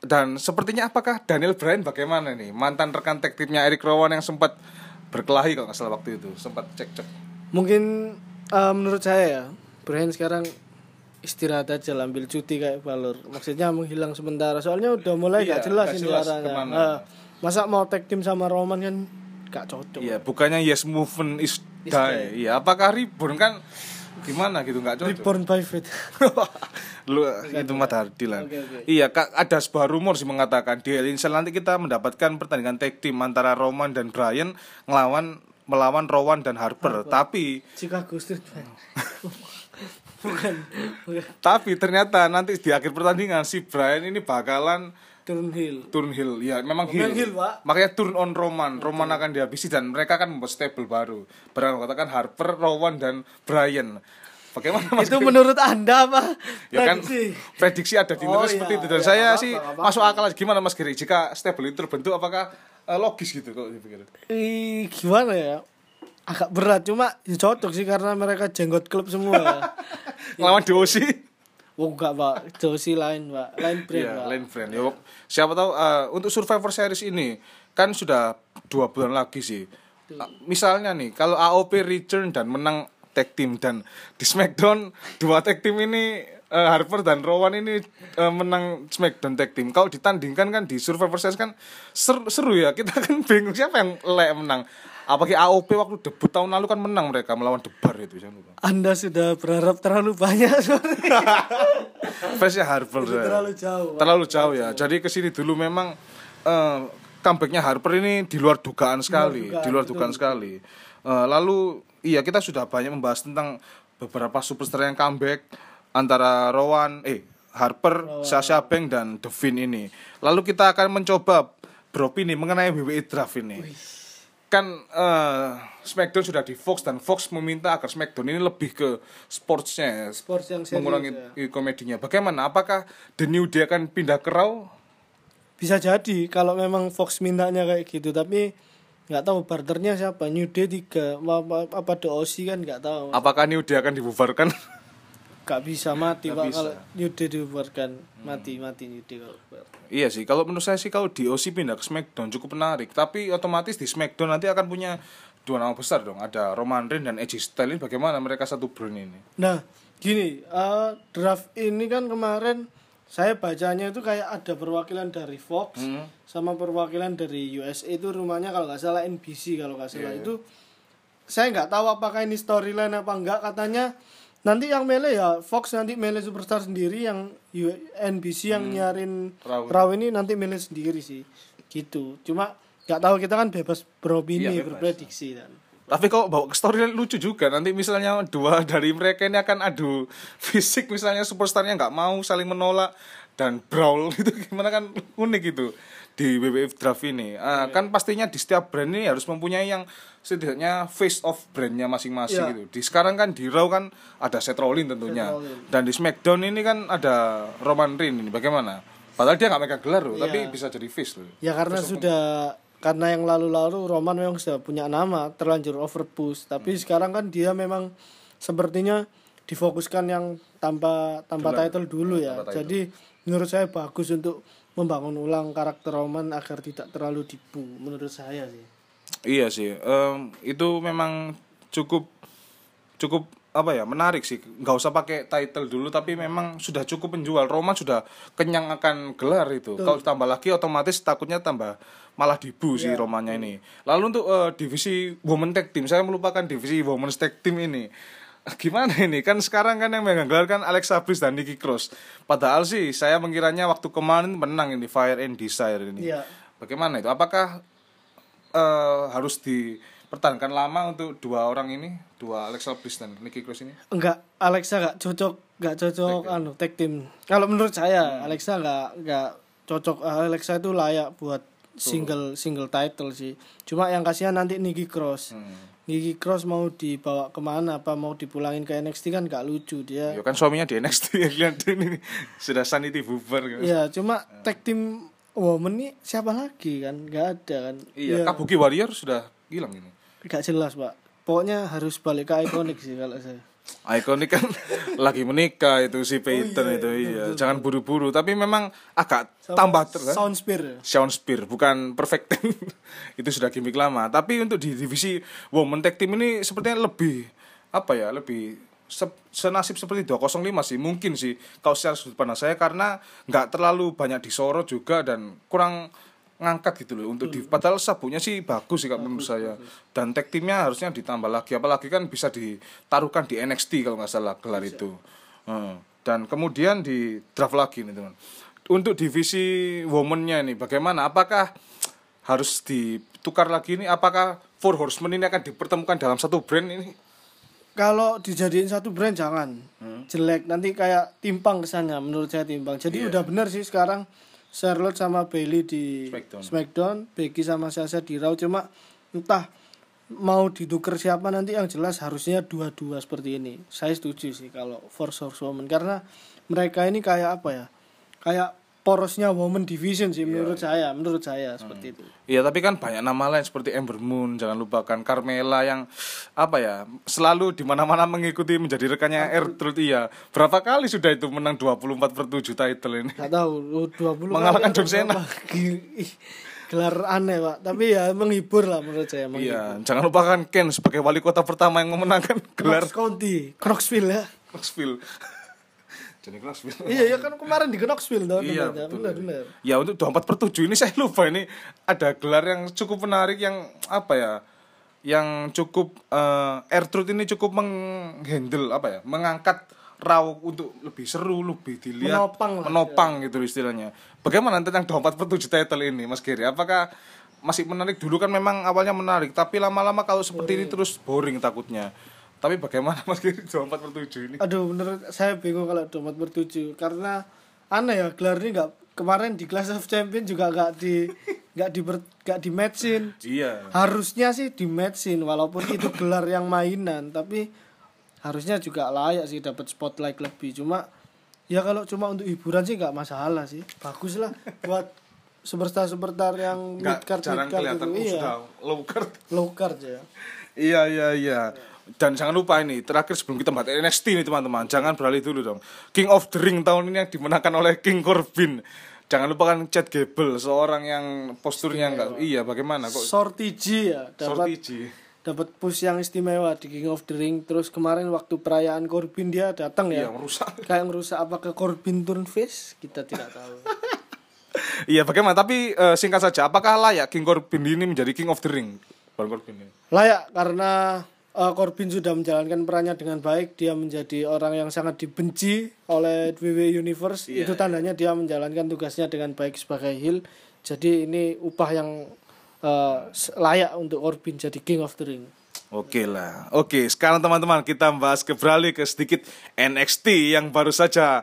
Dan sepertinya apakah Daniel Bryan bagaimana nih? Mantan rekan tag timnya Eric Rowan yang sempat berkelahi kalau nggak salah waktu itu, sempat cek-cek. Mungkin eh, menurut saya ya, Brian sekarang istirahat aja lah, ambil cuti kayak Balor. Maksudnya menghilang sementara. Soalnya udah mulai Iya, gak jelas ini arahnya. Eh, masa mau tag team sama Roman kan gak cocok. Iya, bukannya yes movement is die. Iya, apakah Reborn kan gimana gitu nggak cocok. Reborn by Fate. lu itu Mat Hardy lah. Iya, Kak, ada sebuah rumor sih mengatakan di Hell in Cell nanti kita mendapatkan pertandingan tag team antara Roman dan Bryan ngelawan melawan Rowan dan Harper. Tapi Chicago Street bukan, bukan. tapi ternyata nanti di akhir pertandingan si Bryan ini bakalan Turun Hill. turn heel. Ya, memang heel. heel, Pak. Makanya turn on Roman. Roman akan dihabisi dan mereka akan membuat stable baru. Berang katakan Harper, Rowan dan Bryan. Bagaimana Mas? Itu menurut Anda apa? ya kan Prediksi? prediksi ada di Oh, internet seperti iya, itu dan iya, saya nggak sih apa-apa, nggak masuk akal gimana Mas Giri jika stable itu terbentuk apakah eh, logis gitu kok dipikir Ih, gimana ya? Agak berat cuma ya cocok sih karena mereka jenggot klub semua. ya. lawan DOC Oh enggak pak, Josie lain pak, lain brand ya pak. lain brand. Ya siapa tahu eh, untuk Survivor Series ini kan sudah dua bulan lagi sih. Ah, misalnya nih kalau AOP return dan menang tag team dan di Smackdown dua tag team ini eh, Harper dan Rowan ini eh, menang Smackdown tag team. Kalau ditandingkan kan di Survivor Series kan seru, seru ya. Kita kan bingung siapa yang le menang apalagi AOP waktu debut tahun lalu kan menang mereka melawan Debar itu jangan lupa Anda sudah berharap terlalu banyak sorry. fansnya Harper Itu terlalu jauh. Terlalu jauh ya. Jadi ke sini dulu memang eh, comebacknya Harper ini di luar dugaan sekali, dugaan, di luar betul, dugaan sekali. Eh, lalu iya kita sudah banyak membahas tentang beberapa superstar yang comeback antara Rowan, eh Harper, Sasha Banks dan Devin ini. Lalu kita akan mencoba beropini mengenai WWE Draft ini. Kan eh, SmackDown sudah di Fox dan Fox meminta agar SmackDown ini lebih ke sportsnya, ya, Sports yang serius, mengurangi ya. komedinya. Bagaimana? Apakah The New Day akan pindah ke Raw? Bisa jadi kalau memang Fox mintanya kayak gitu tapi nggak tahu barternya siapa New Day tiga apa, apa The OC kan nggak tahu Apakah New Day akan dibubarkan? nggak bisa mati Nggak pak bisa. kalau New Day dibubarkan mati mati New Day kalau iya sih, kalau menurut saya sih kalau di OC pindah ke SmackDown cukup menarik. Tapi otomatis di SmackDown nanti akan punya dua nama besar dong. Ada Roman Reigns dan AJ Styles. Bagaimana mereka satu brand ini? Nah, gini, eh, draft ini kan kemarin saya bacanya itu kayak ada perwakilan dari Fox Hmm. sama perwakilan dari USA itu rumahnya kalau nggak salah NBC kalau nggak salah Iya, itu saya nggak tahu apakah ini storyline apa enggak katanya nanti yang mele ya Fox nanti mele superstar sendiri yang NBC yang nyarin Raw. Raw ini nanti mele sendiri sih. Gitu. Cuma nggak tahu kita kan bebas beropini Iya, bebas. berprediksi kan. Tapi kalau bawa ke story lucu juga. Nanti misalnya dua dari mereka ini akan adu fisik misalnya superstarnya nggak mau saling menolak dan brawl. Gitu gimana kan unik gitu di WWF draft ini Ah, kan pastinya di setiap brand ini harus mempunyai yang setidaknya face of brandnya masing-masing Iya. gitu di sekarang kan di Raw kan ada Seth Rollins tentunya Seth Rollins. dan di SmackDown ini kan ada Roman Reigns ini bagaimana padahal dia nggak megang gelar loh Iya. tapi bisa jadi face loh Ya karena sudah karena yang lalu-lalu Roman memang sudah punya nama terlanjur overpush tapi Hmm. sekarang kan dia memang sepertinya difokuskan yang tanpa tanpa Dulu. title dulu ya. tanpa title. Jadi menurut saya bagus untuk membangun ulang karakter Roman agar tidak terlalu dibu menurut saya sih. Iya sih, em, itu memang cukup cukup apa ya menarik sih. Nggak usah pakai title dulu, tapi memang sudah cukup menjual. Roman sudah kenyang akan gelar itu. Kalau tambah lagi, otomatis takutnya tambah malah dibu sih Romannya ini. Lalu untuk eh, divisi women tag team, saya melupakan divisi women's tag team ini. Gimana ini? Kan sekarang kan yang megang gelar kan Alexa Bliss dan Nikki Cross. Padahal sih saya mengiranya waktu kemarin menang ini Fire and Desire ini Iya. Bagaimana itu? Apakah eh, harus dipertahankan lama untuk dua orang ini, dua Alexa Bliss dan Nikki Cross ini? enggak Alexa enggak cocok enggak cocok anu tag team kalau menurut saya Alexa enggak enggak cocok Alexa itu layak buat single single title sih cuma yang kasihan nanti Nikki Cross Nikki Cross mau dibawa ke mana? Apa mau dipulangin ke NXT kan gak lucu dia. Ya kan suaminya di NXT lihat ini. Sudah sanity bubar kan. ya cuma tag team woman nih siapa lagi kan? Nggak ada kan? Iya, Ya, Kabuki Warrior sudah hilang ini. nggak jelas pak. Pokoknya harus balik ke ikonik sih kalau saya Ikonik kan lagi menikah itu si Peyton iya, itu iya, iya. Jangan buru-buru, tapi memang agak tambah terus. Sound Spear Sean Spear bukan perfect Ten. itu sudah gimmick lama tapi untuk di divisi women tag team ini sepertinya lebih apa ya lebih se- senasib seperti 205 sih mungkin sih kalau secara sudut pandang saya karena nggak terlalu banyak disorot juga dan kurang ngangkat gitu loh untuk di padahal sabuknya sih bagus sih kalau menurut saya. dan tag teamnya harusnya ditambah lagi apalagi kan bisa ditaruhkan di NXT kalau nggak salah gelar itu. Hmm. dan kemudian di draft lagi nih teman untuk divisi womannya nih bagaimana? Apakah harus ditukar lagi ini? Apakah Four Horsemen ini akan dipertemukan dalam satu brand ini? Kalau dijadiin satu brand jangan. Hmm. jelek. Nanti kayak timpang kesannya menurut saya timpang. Jadi Iya. udah benar sih sekarang Charlotte sama Bailey di Smackdown. Smackdown, Becky sama Sasha di Raw. Cuma entah mau ditukar siapa nanti yang jelas harusnya dua-dua seperti ini. Saya setuju sih kalau Force Horsewoman karena mereka ini kayak apa ya? Kayak porosnya woman division sih menurut saya menurut saya seperti itu. Iya tapi kan banyak nama lain seperti Ember Moon jangan lupakan Carmela yang apa ya selalu di mana-mana mengikuti menjadi rekannya Ertrude iya. Berapa kali sudah itu menang 24 per 7 title ini? Gak tahu lu 20 Mengalahkan John Cena. gelar aneh pak. Tapi ya menghibur lah menurut saya menghibur. Iya jangan lupakan Ken sebagai wali kota pertama yang memenangkan gelar Knox County Knoxville ya. Knoxville Johnny Knoxville. Iya ya kan kemarin di Knoxville dong Iya, betul. benar benar Ya untuk 24 per 7 ini saya lupa ini. Ada gelar yang cukup menarik yang apa ya yang cukup eh Ertrude ini cukup menghandle apa ya mengangkat raw untuk lebih seru lebih dilihat Menopang lah, menopang gitu istilahnya. Bagaimana tentang 24 per 7 title ini Mas Giri? Apakah masih menarik? Dulu kan memang awalnya menarik tapi lama-lama kalau seperti ini terus boring takutnya tapi bagaimana Mas Giri 24 per 7 ini? Aduh menurut saya bingung kalau 24 per 7 karena aneh ya gelar ini nggak kemarin di Clash of Champion juga nggak di nggak di nggak di matchin iya. Harusnya sih di matchin walaupun itu gelar yang mainan tapi harusnya juga layak sih dapat spotlight lebih. Cuma ya kalau cuma untuk hiburan sih nggak masalah sih. Bagus lah buat superstar superstar yang nggak jarang kelihatan. gitu. Oh, iya. sudah low card. Low card ya. Iya iya. Iya. Dan jangan lupa ini terakhir sebelum kita bahas NXT nih teman-teman, jangan beralih dulu dong. King of the Ring tahun ini yang dimenangkan oleh King Corbin. Jangan lupakan Chad Gable, seorang yang posturnya enggak iya bagaimana kok Sorty G ya dapat Sortiji. dapat push yang istimewa di King of the Ring terus kemarin waktu perayaan Corbin dia datang ya merusak. kayak ngerusak apakah Corbin turn face kita tidak tahu Iya, bagaimana? Tapi eh, singkat saja, apakah layak King Corbin ini menjadi King of the Ring? Corbin ini. layak karena uh, Corbin sudah menjalankan perannya dengan baik. Dia menjadi orang yang sangat dibenci oleh WWE Universe. Iya, itu tandanya dia menjalankan tugasnya dengan baik sebagai heel. Jadi ini upah yang uh, layak untuk Corbin jadi King of the Ring. Oke lah. Oke, sekarang teman-teman kita bahas ke beralih ke sedikit NXT yang baru saja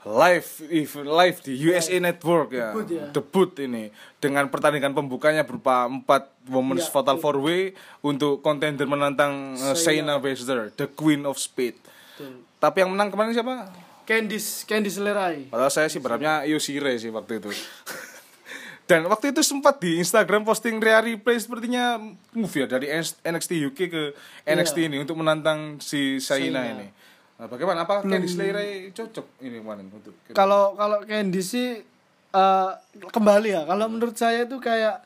live if- live di USA Network ya. Debut ya. Debut ini dengan pertandingan pembukanya berupa empat Women's Ya, Fatal Four Way untuk kontender menantang uh, Shayna Baszler, the Queen of Speed. Betul. Tapi yang menang kemarin siapa? Candice Candice LeRae Padahal saya sih berharapnya Yoshire sih waktu itu. Dan waktu itu sempat di Instagram posting Rhea Ripley sepertinya move ya dari NXT UK ke NXT ini untuk menantang si Shayna Shayna. ini. Nah, bagaimana? Apa Candice LeRae cocok ini kemarin untuk kalau kalau Candice sih uh, kembali ya. Kalau menurut saya itu kayak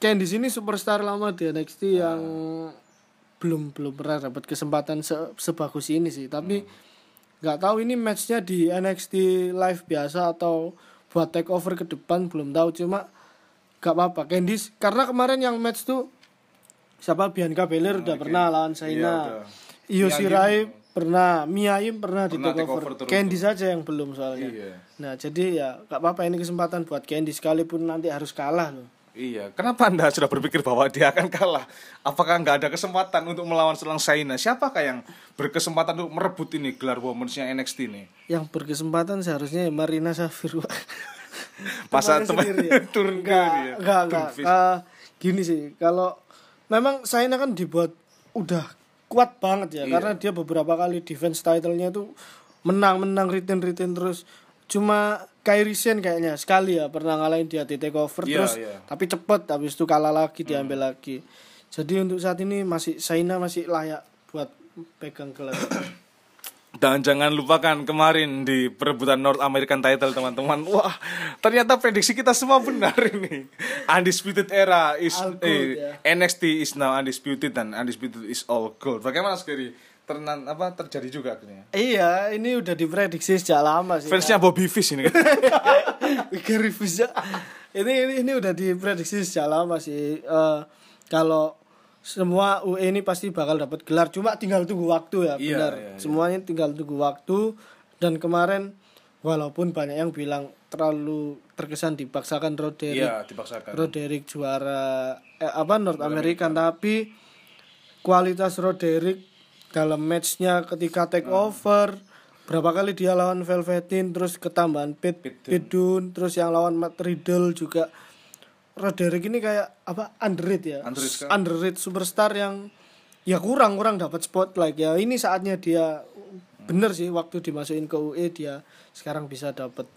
Candice ini superstar lama di NXT yang belum belum pernah dapat kesempatan se- sebagus ini sih. Tapi nggak tahu ini matchnya di NXT live biasa atau buat take over ke depan belum tahu. Cuma nggak apa-apa. Candice karena kemarin yang match tuh siapa? Bianca Belair udah pernah lawan Iya, Shayna udah. Io Yang Shirai pernah Mia Yim pernah, di Pernah take take over over. terus Candy saja yang belum soalnya. Iya. Nah, jadi ya gak apa-apa ini kesempatan buat Candy sekalipun nanti harus kalah loh. Iya, kenapa Anda sudah berpikir bahwa dia akan kalah? Apakah nggak ada kesempatan untuk melawan seorang Saina? Siapakah yang berkesempatan untuk merebut ini gelar women's-nya NXT ini? Yang berkesempatan seharusnya ya Marina Safir. Masa Temannya teman ya? turun ke enggak, enggak. fist. Eh, gini sih, kalau memang Saina kan dibuat udah kuat banget ya, Iya. karena dia beberapa kali defense title-nya tuh menang, menang, retain, retain terus. Cuma Kairi Sen kayaknya sekali ya pernah ngalahin dia di takeover Iya, terus. Hmm. tapi cepet habis itu kalah lagi diambil lagi. Jadi untuk saat ini masih Saina masih layak buat pegang gelar. Dan jangan lupakan kemarin di perebutan North American title teman-teman. Wah, ternyata prediksi kita semua benar ini. Undisputed era is All gold, eh, ya. NXT is now undisputed dan undisputed is all gold. Bagaimana sekali ternan apa terjadi juga akhirnya? iya, ini udah diprediksi sejak lama sih. Fansnya Bobby Fish ini kan. Gary Fish ini, ini ini udah diprediksi sejak lama sih Eh, kalau semua UE ini pasti bakal dapat gelar cuma tinggal tunggu waktu ya Iya, benar iya, iya. semuanya tinggal tunggu waktu dan kemarin walaupun banyak yang bilang terlalu terkesan dipaksakan Roderick Iya, dipaksakan. Roderick juara eh, apa North American tapi kualitas Roderick dalam matchnya ketika take Hmm. over berapa kali dia lawan Velveteen terus ketambahan Pit Pit Dunne. Pit Dunne, terus yang lawan Matt Riddle juga Roderick ini kayak apa underrated ya. Underrated sekali. underrated superstar yang ya kurang kurang dapat spotlight ya. Ini saatnya dia bener sih waktu dimasukin ke UE dia sekarang bisa dapat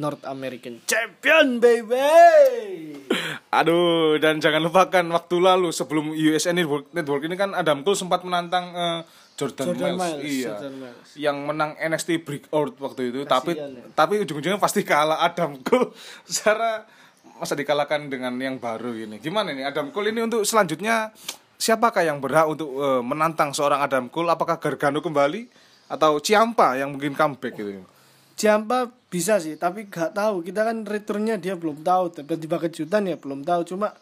North American Champion baby! Aduh, dan jangan lupakan waktu lalu sebelum USN Network, Network ini kan Adam Cole sempat menantang eh, Jordan, Jordan Miles, Miles, iya, Jordan Miles. yang menang NXT Breakout waktu itu, tapi Kasihan ya. tapi ujung-ujungnya pasti kalah Adam Cole. Secara masa dikalahkan dengan yang baru ini. Gimana nih Adam Cole ini untuk selanjutnya siapakah yang berhak untuk eh, menantang seorang Adam Cole? Apakah Gargano kembali atau Ciampa yang mungkin comeback gitu? Ciampa bisa sih, tapi gak tahu. Kita kan returnnya dia belum tahu. Tiba-tiba kejutan ya belum tahu. Cuma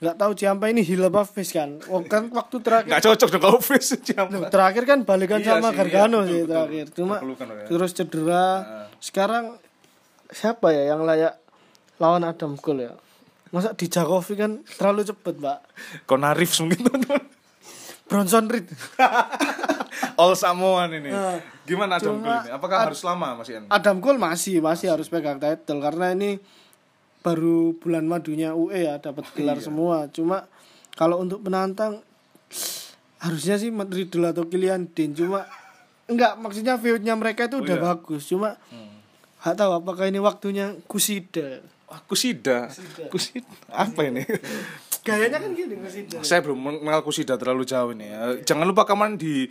nggak tahu Ciampa ini heel apa face kan. Oh, kan waktu terakhir Nggak cocok dong kalau face Ciampa. terakhir kan balikan Iya sama sih, Gargano iya, betul, sih betul. terakhir. Cuma ya. terus cedera. Sekarang siapa ya yang layak lawan Adam Cole ya? Masa di Jakovic kan terlalu cepet, Mbak. Kona Reeves mungkin teman-teman. Bronson Reed. All Samoan ini. Nah, Gimana Adam Cole ini? Apakah harus lama Mas Ian? Adam Cole masih masih harus pegang title karena ini baru bulan madunya UE ya dapat gelar semua. Cuma kalau untuk penantang harusnya sih Matt Riddle atau Killian Dean cuma enggak maksudnya feudnya mereka itu udah iya. bagus cuma nggak tahu apakah ini waktunya Kusida Wah, Kusida. Kusida. Apa ini? gayanya kan gini Kusida Saya belum mengenal Kusida terlalu jauh ini. ya. Jangan lupa kemarin di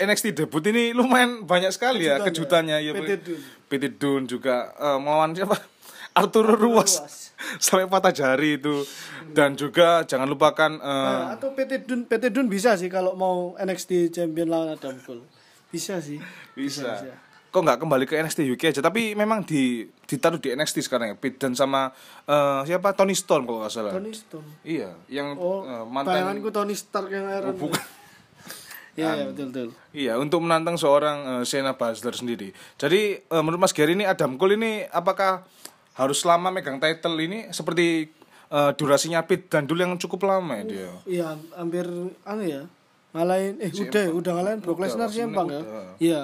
NXT debut ini lumayan banyak sekali ya Kejutan kejutannya ya. ya. PT Dun. PT Dun juga eh, melawan siapa? Arturo Ruas. Ruas. Sampai patah jari itu. Dan juga jangan lupakan eh, Nah, atau PT Dun PT Dun bisa sih kalau mau NXT champion lawan Adam Cole bisa sih bisa. bisa. Kok nggak kembali ke NXT UK aja? Tapi memang di ditaruh di NXT sekarang ya. Dan sama eh, siapa Tony Storm kalau nggak salah. Tony Storm Iya, yang Oh, eh, mantan bayanganku Tony Stark yang Iron Man. bukan. Iya, iya, betul betul. Iya, untuk menantang seorang eh, Shayna Baszler sendiri. Jadi eh, menurut Mas Gary ini Adam Cole ini apakah harus lama megang title ini seperti eh, durasinya Pete dan dulu yang cukup lama ya dia. Iya, hampir anu ya. Ngalahin eh udah udah ngalahin Brock Lesnar sih ya. Iya.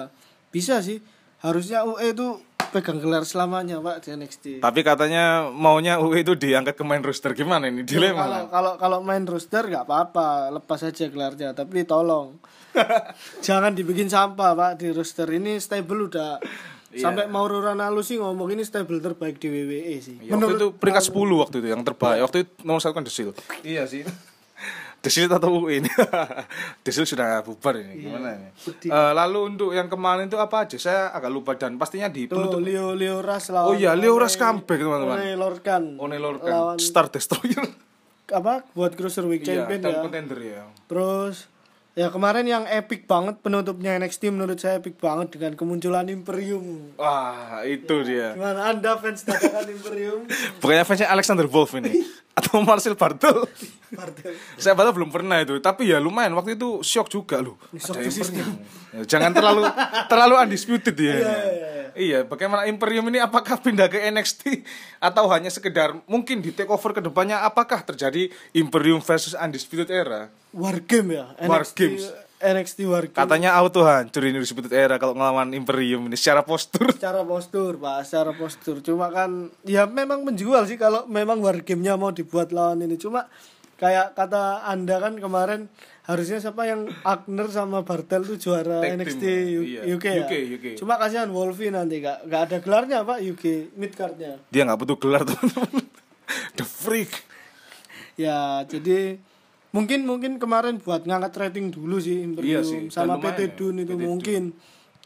Bisa sih. Harusnya UE itu pegang gelar selamanya, Pak, di NXT. Tapi katanya maunya UE itu diangkat ke main roster gimana ini Kalau dilema. kalau kalau main roster nggak apa-apa, lepas aja gelarnya, tapi tolong jangan dibikin sampah, Pak, di roster ini stable udah Iya. sampai Mauro Ranallo sih ngomong ini stable terbaik di WWE sih. Ya, waktu itu peringkat 10 waktu itu yang terbaik. Waktu itu nomor satu kan The Shield. Iya sih. Shield atau. The Shield sudah bubar ini. Gimana ini? Eh, lalu untuk yang kemarin itu apa aja? Saya agak lupa dan pastinya di Tuh, Leo Leo Ras lawan Oh iya, Leo Ras comeback, teman-teman. One Lorcan. One Lorcan lawan Star Destroyer. apa buat cruiserweight Iya, champion ya. contender ya. Terus Ya kemarin yang epic banget penutupnya NXT menurut saya epic banget dengan kemunculan Imperium. Wah, itu dia. Gimana Anda fans dadakan Imperium? Bukannya fansnya Alexander Wolf ini atau Marcel Bartel. Bartel. Saya Bartel belum pernah itu, tapi ya lumayan waktu itu shock juga loh. Shock Ada. Imperium. Ya, Jangan terlalu terlalu undisputed ya. Iya, iya, iya. Iya, bagaimana Imperium ini apakah pindah ke NXT atau hanya sekedar mungkin di takeover ke depannya apakah terjadi Imperium versus Undisputed Era? War game ya. War NXT, games. NXT War. Katanya auto hancur ini Undisputed Era kalau ngelawan Imperium ini secara postur. secara postur pak secara postur cuma kan ya memang menjual sih kalau memang war game-nya mau dibuat lawan ini cuma kayak kata anda kan kemarin harusnya siapa yang Agner sama Bartel tuh juara Tag team, NXT ya. U- Iya. UK ya UK, UK. cuma kasihan Wolfie nanti gak, gak ada gelarnya pak UK mid cardnya Dia nggak butuh gelar teman-teman. The freak. ya jadi mungkin mungkin kemarin buat ngangkat rating dulu sih Imperium Iya sih, sama PT ya, Dun itu PT Dun. mungkin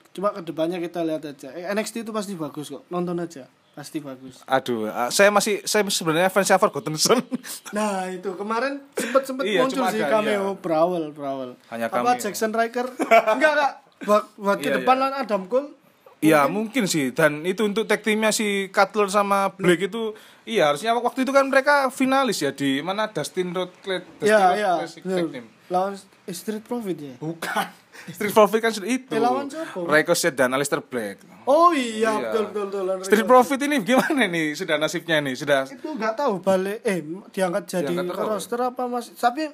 cuma ke depannya kita lihat aja Eh, NXT itu pasti bagus kok nonton aja pasti bagus Aduh, ah, saya masih saya sebenarnya fans Forgotten Son. Nah itu kemarin sempet sempet Iya, muncul sih ada, cameo iya. Brawl Brawl. Hanya Apa cameo. Jackson Riker? Enggak kak. Buat, buat ke Iya, depan iya. Adam Cole. Iya mungkin sih dan itu untuk tag timnya si Cutler sama Blake itu iya harusnya waktu itu kan mereka finalis ya di mana Dustin Road Cla- Dustin Iya Road iya. Classic. Tag Team. Lawan Street Profit ya. Bukan. Street Profit kan sudah itu. Lawan siapa? Ricochet dan Aleister Black. Oh iya, Iya. betul betul betul. Street. Profit ini gimana nih sudah nasibnya nih sudah itu nggak tahu balik eh diangkat jadi Diangkat roster apa masih tapi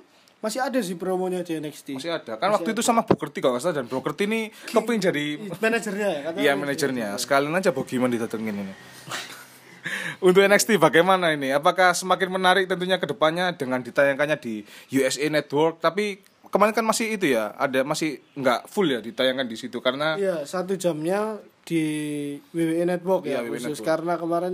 masih ada sih promonya di NXT. masih ada kan waktu itu sama Booker T kalau nggak salah dan Booker T ini kepingin jadi Manajernya ya. Iya manajernya. Sekalian aja Bogiman didatengin ini. Untuk NXT bagaimana ini? Apakah semakin menarik tentunya ke depannya dengan ditayangkannya di USA Network? Tapi kemarin kan masih itu ya, ada masih nggak full ya ditayangkan di situ karena Iya, satu jamnya di WWE Network ya, Iya, WWE khusus Network. karena kemarin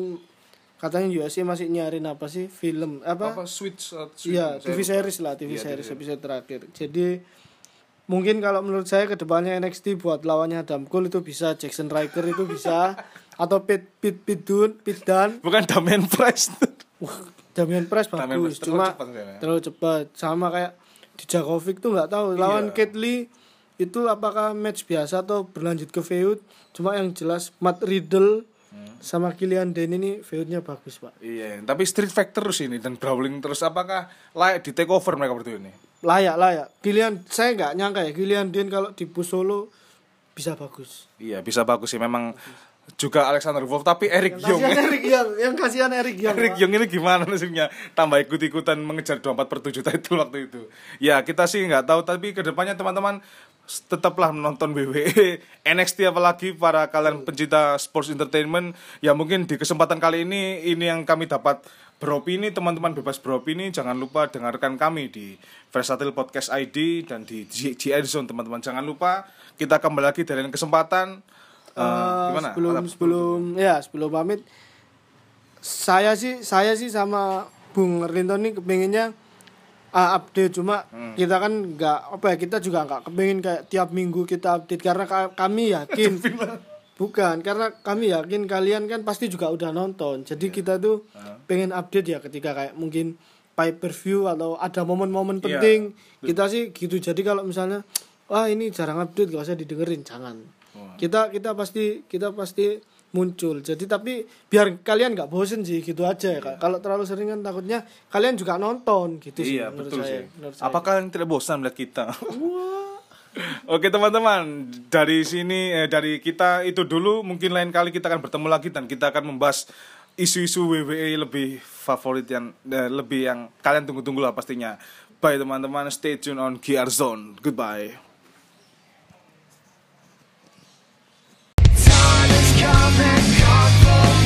katanya UFC masih nyariin apa sih film apa? apa switch, uh, switch Iya, saya TV lupa. series lah, TV Iya, series TV episode terakhir. Jadi mungkin kalau menurut saya ke depannya NXT buat lawannya Adam Cole itu bisa Jackson Riker itu bisa atau Pit Pit Pit Dun, Pit Dan. Bukan Damian Price. Wah, Damian Price Damian bagus, Price terlalu cuma cepat saya. terlalu cepat. Sama kayak di Djokovic tuh nggak tahu lawan Iya. Kate Lee itu apakah match biasa atau berlanjut ke feud. Cuma yang jelas Matt Riddle Hmm. sama Killian Dane ini feudnya bagus, Pak. iya, tapi Street Fight terus ini dan brawling terus. Apakah layak di take over mereka berdua ini? layak layak Gillian saya nggak nyangka ya Gillian Dean kalau di solo bisa bagus Iya, bisa bagus sih memang juga Alexander Wolf tapi Eric Young. kasihan Eric Young yang kasihan Eric Young Eric. Young ini gimana nasibnya tambah ikut-ikutan mengejar 24 per 7 title waktu itu ya kita sih nggak tahu tapi ke depannya teman-teman tetaplah menonton WWE NXT apalagi para kalian pencinta sports entertainment. Ya mungkin di kesempatan kali ini ini yang kami dapat beropini teman-teman bebas beropini. Jangan lupa dengarkan kami di Versatile Podcast ID dan di G, GN Zone teman-teman. Jangan lupa kita kembali lagi dari kesempatan. Eh, Eh, gimana? sebelum sebelum ya sebelum pamit saya sih saya sih sama Bung Rinton ini kepinginnya ah, update cuma Hmm. kita kan nggak apa ya kita juga nggak kepingin kayak tiap minggu kita update karena ka- kami yakin. Bukan karena kami yakin kalian kan pasti juga udah nonton. Jadi Iya. kita tuh pengen update ya ketika kayak mungkin pay per view atau ada momen-momen Iya. penting. Kita sih gitu. Jadi kalau misalnya wah ini jarang update gak usah didengerin. Jangan. Kita kita pasti kita pasti muncul jadi tapi biar kalian nggak bosen sih gitu aja ya Kak. kalau terlalu sering kan takutnya kalian juga nonton gitu sih Iya menurut betul saya, sih. menurut saya. Apakah kalian tidak bosan melihat kita? Oke teman-teman, dari sini eh, dari kita itu dulu mungkin lain kali kita akan bertemu lagi dan kita akan membahas isu-isu WWE lebih favorit yang eh, lebih yang kalian tunggu-tunggu lah pastinya. Bye teman-teman, stay tune on GR Zone. Goodbye. fall.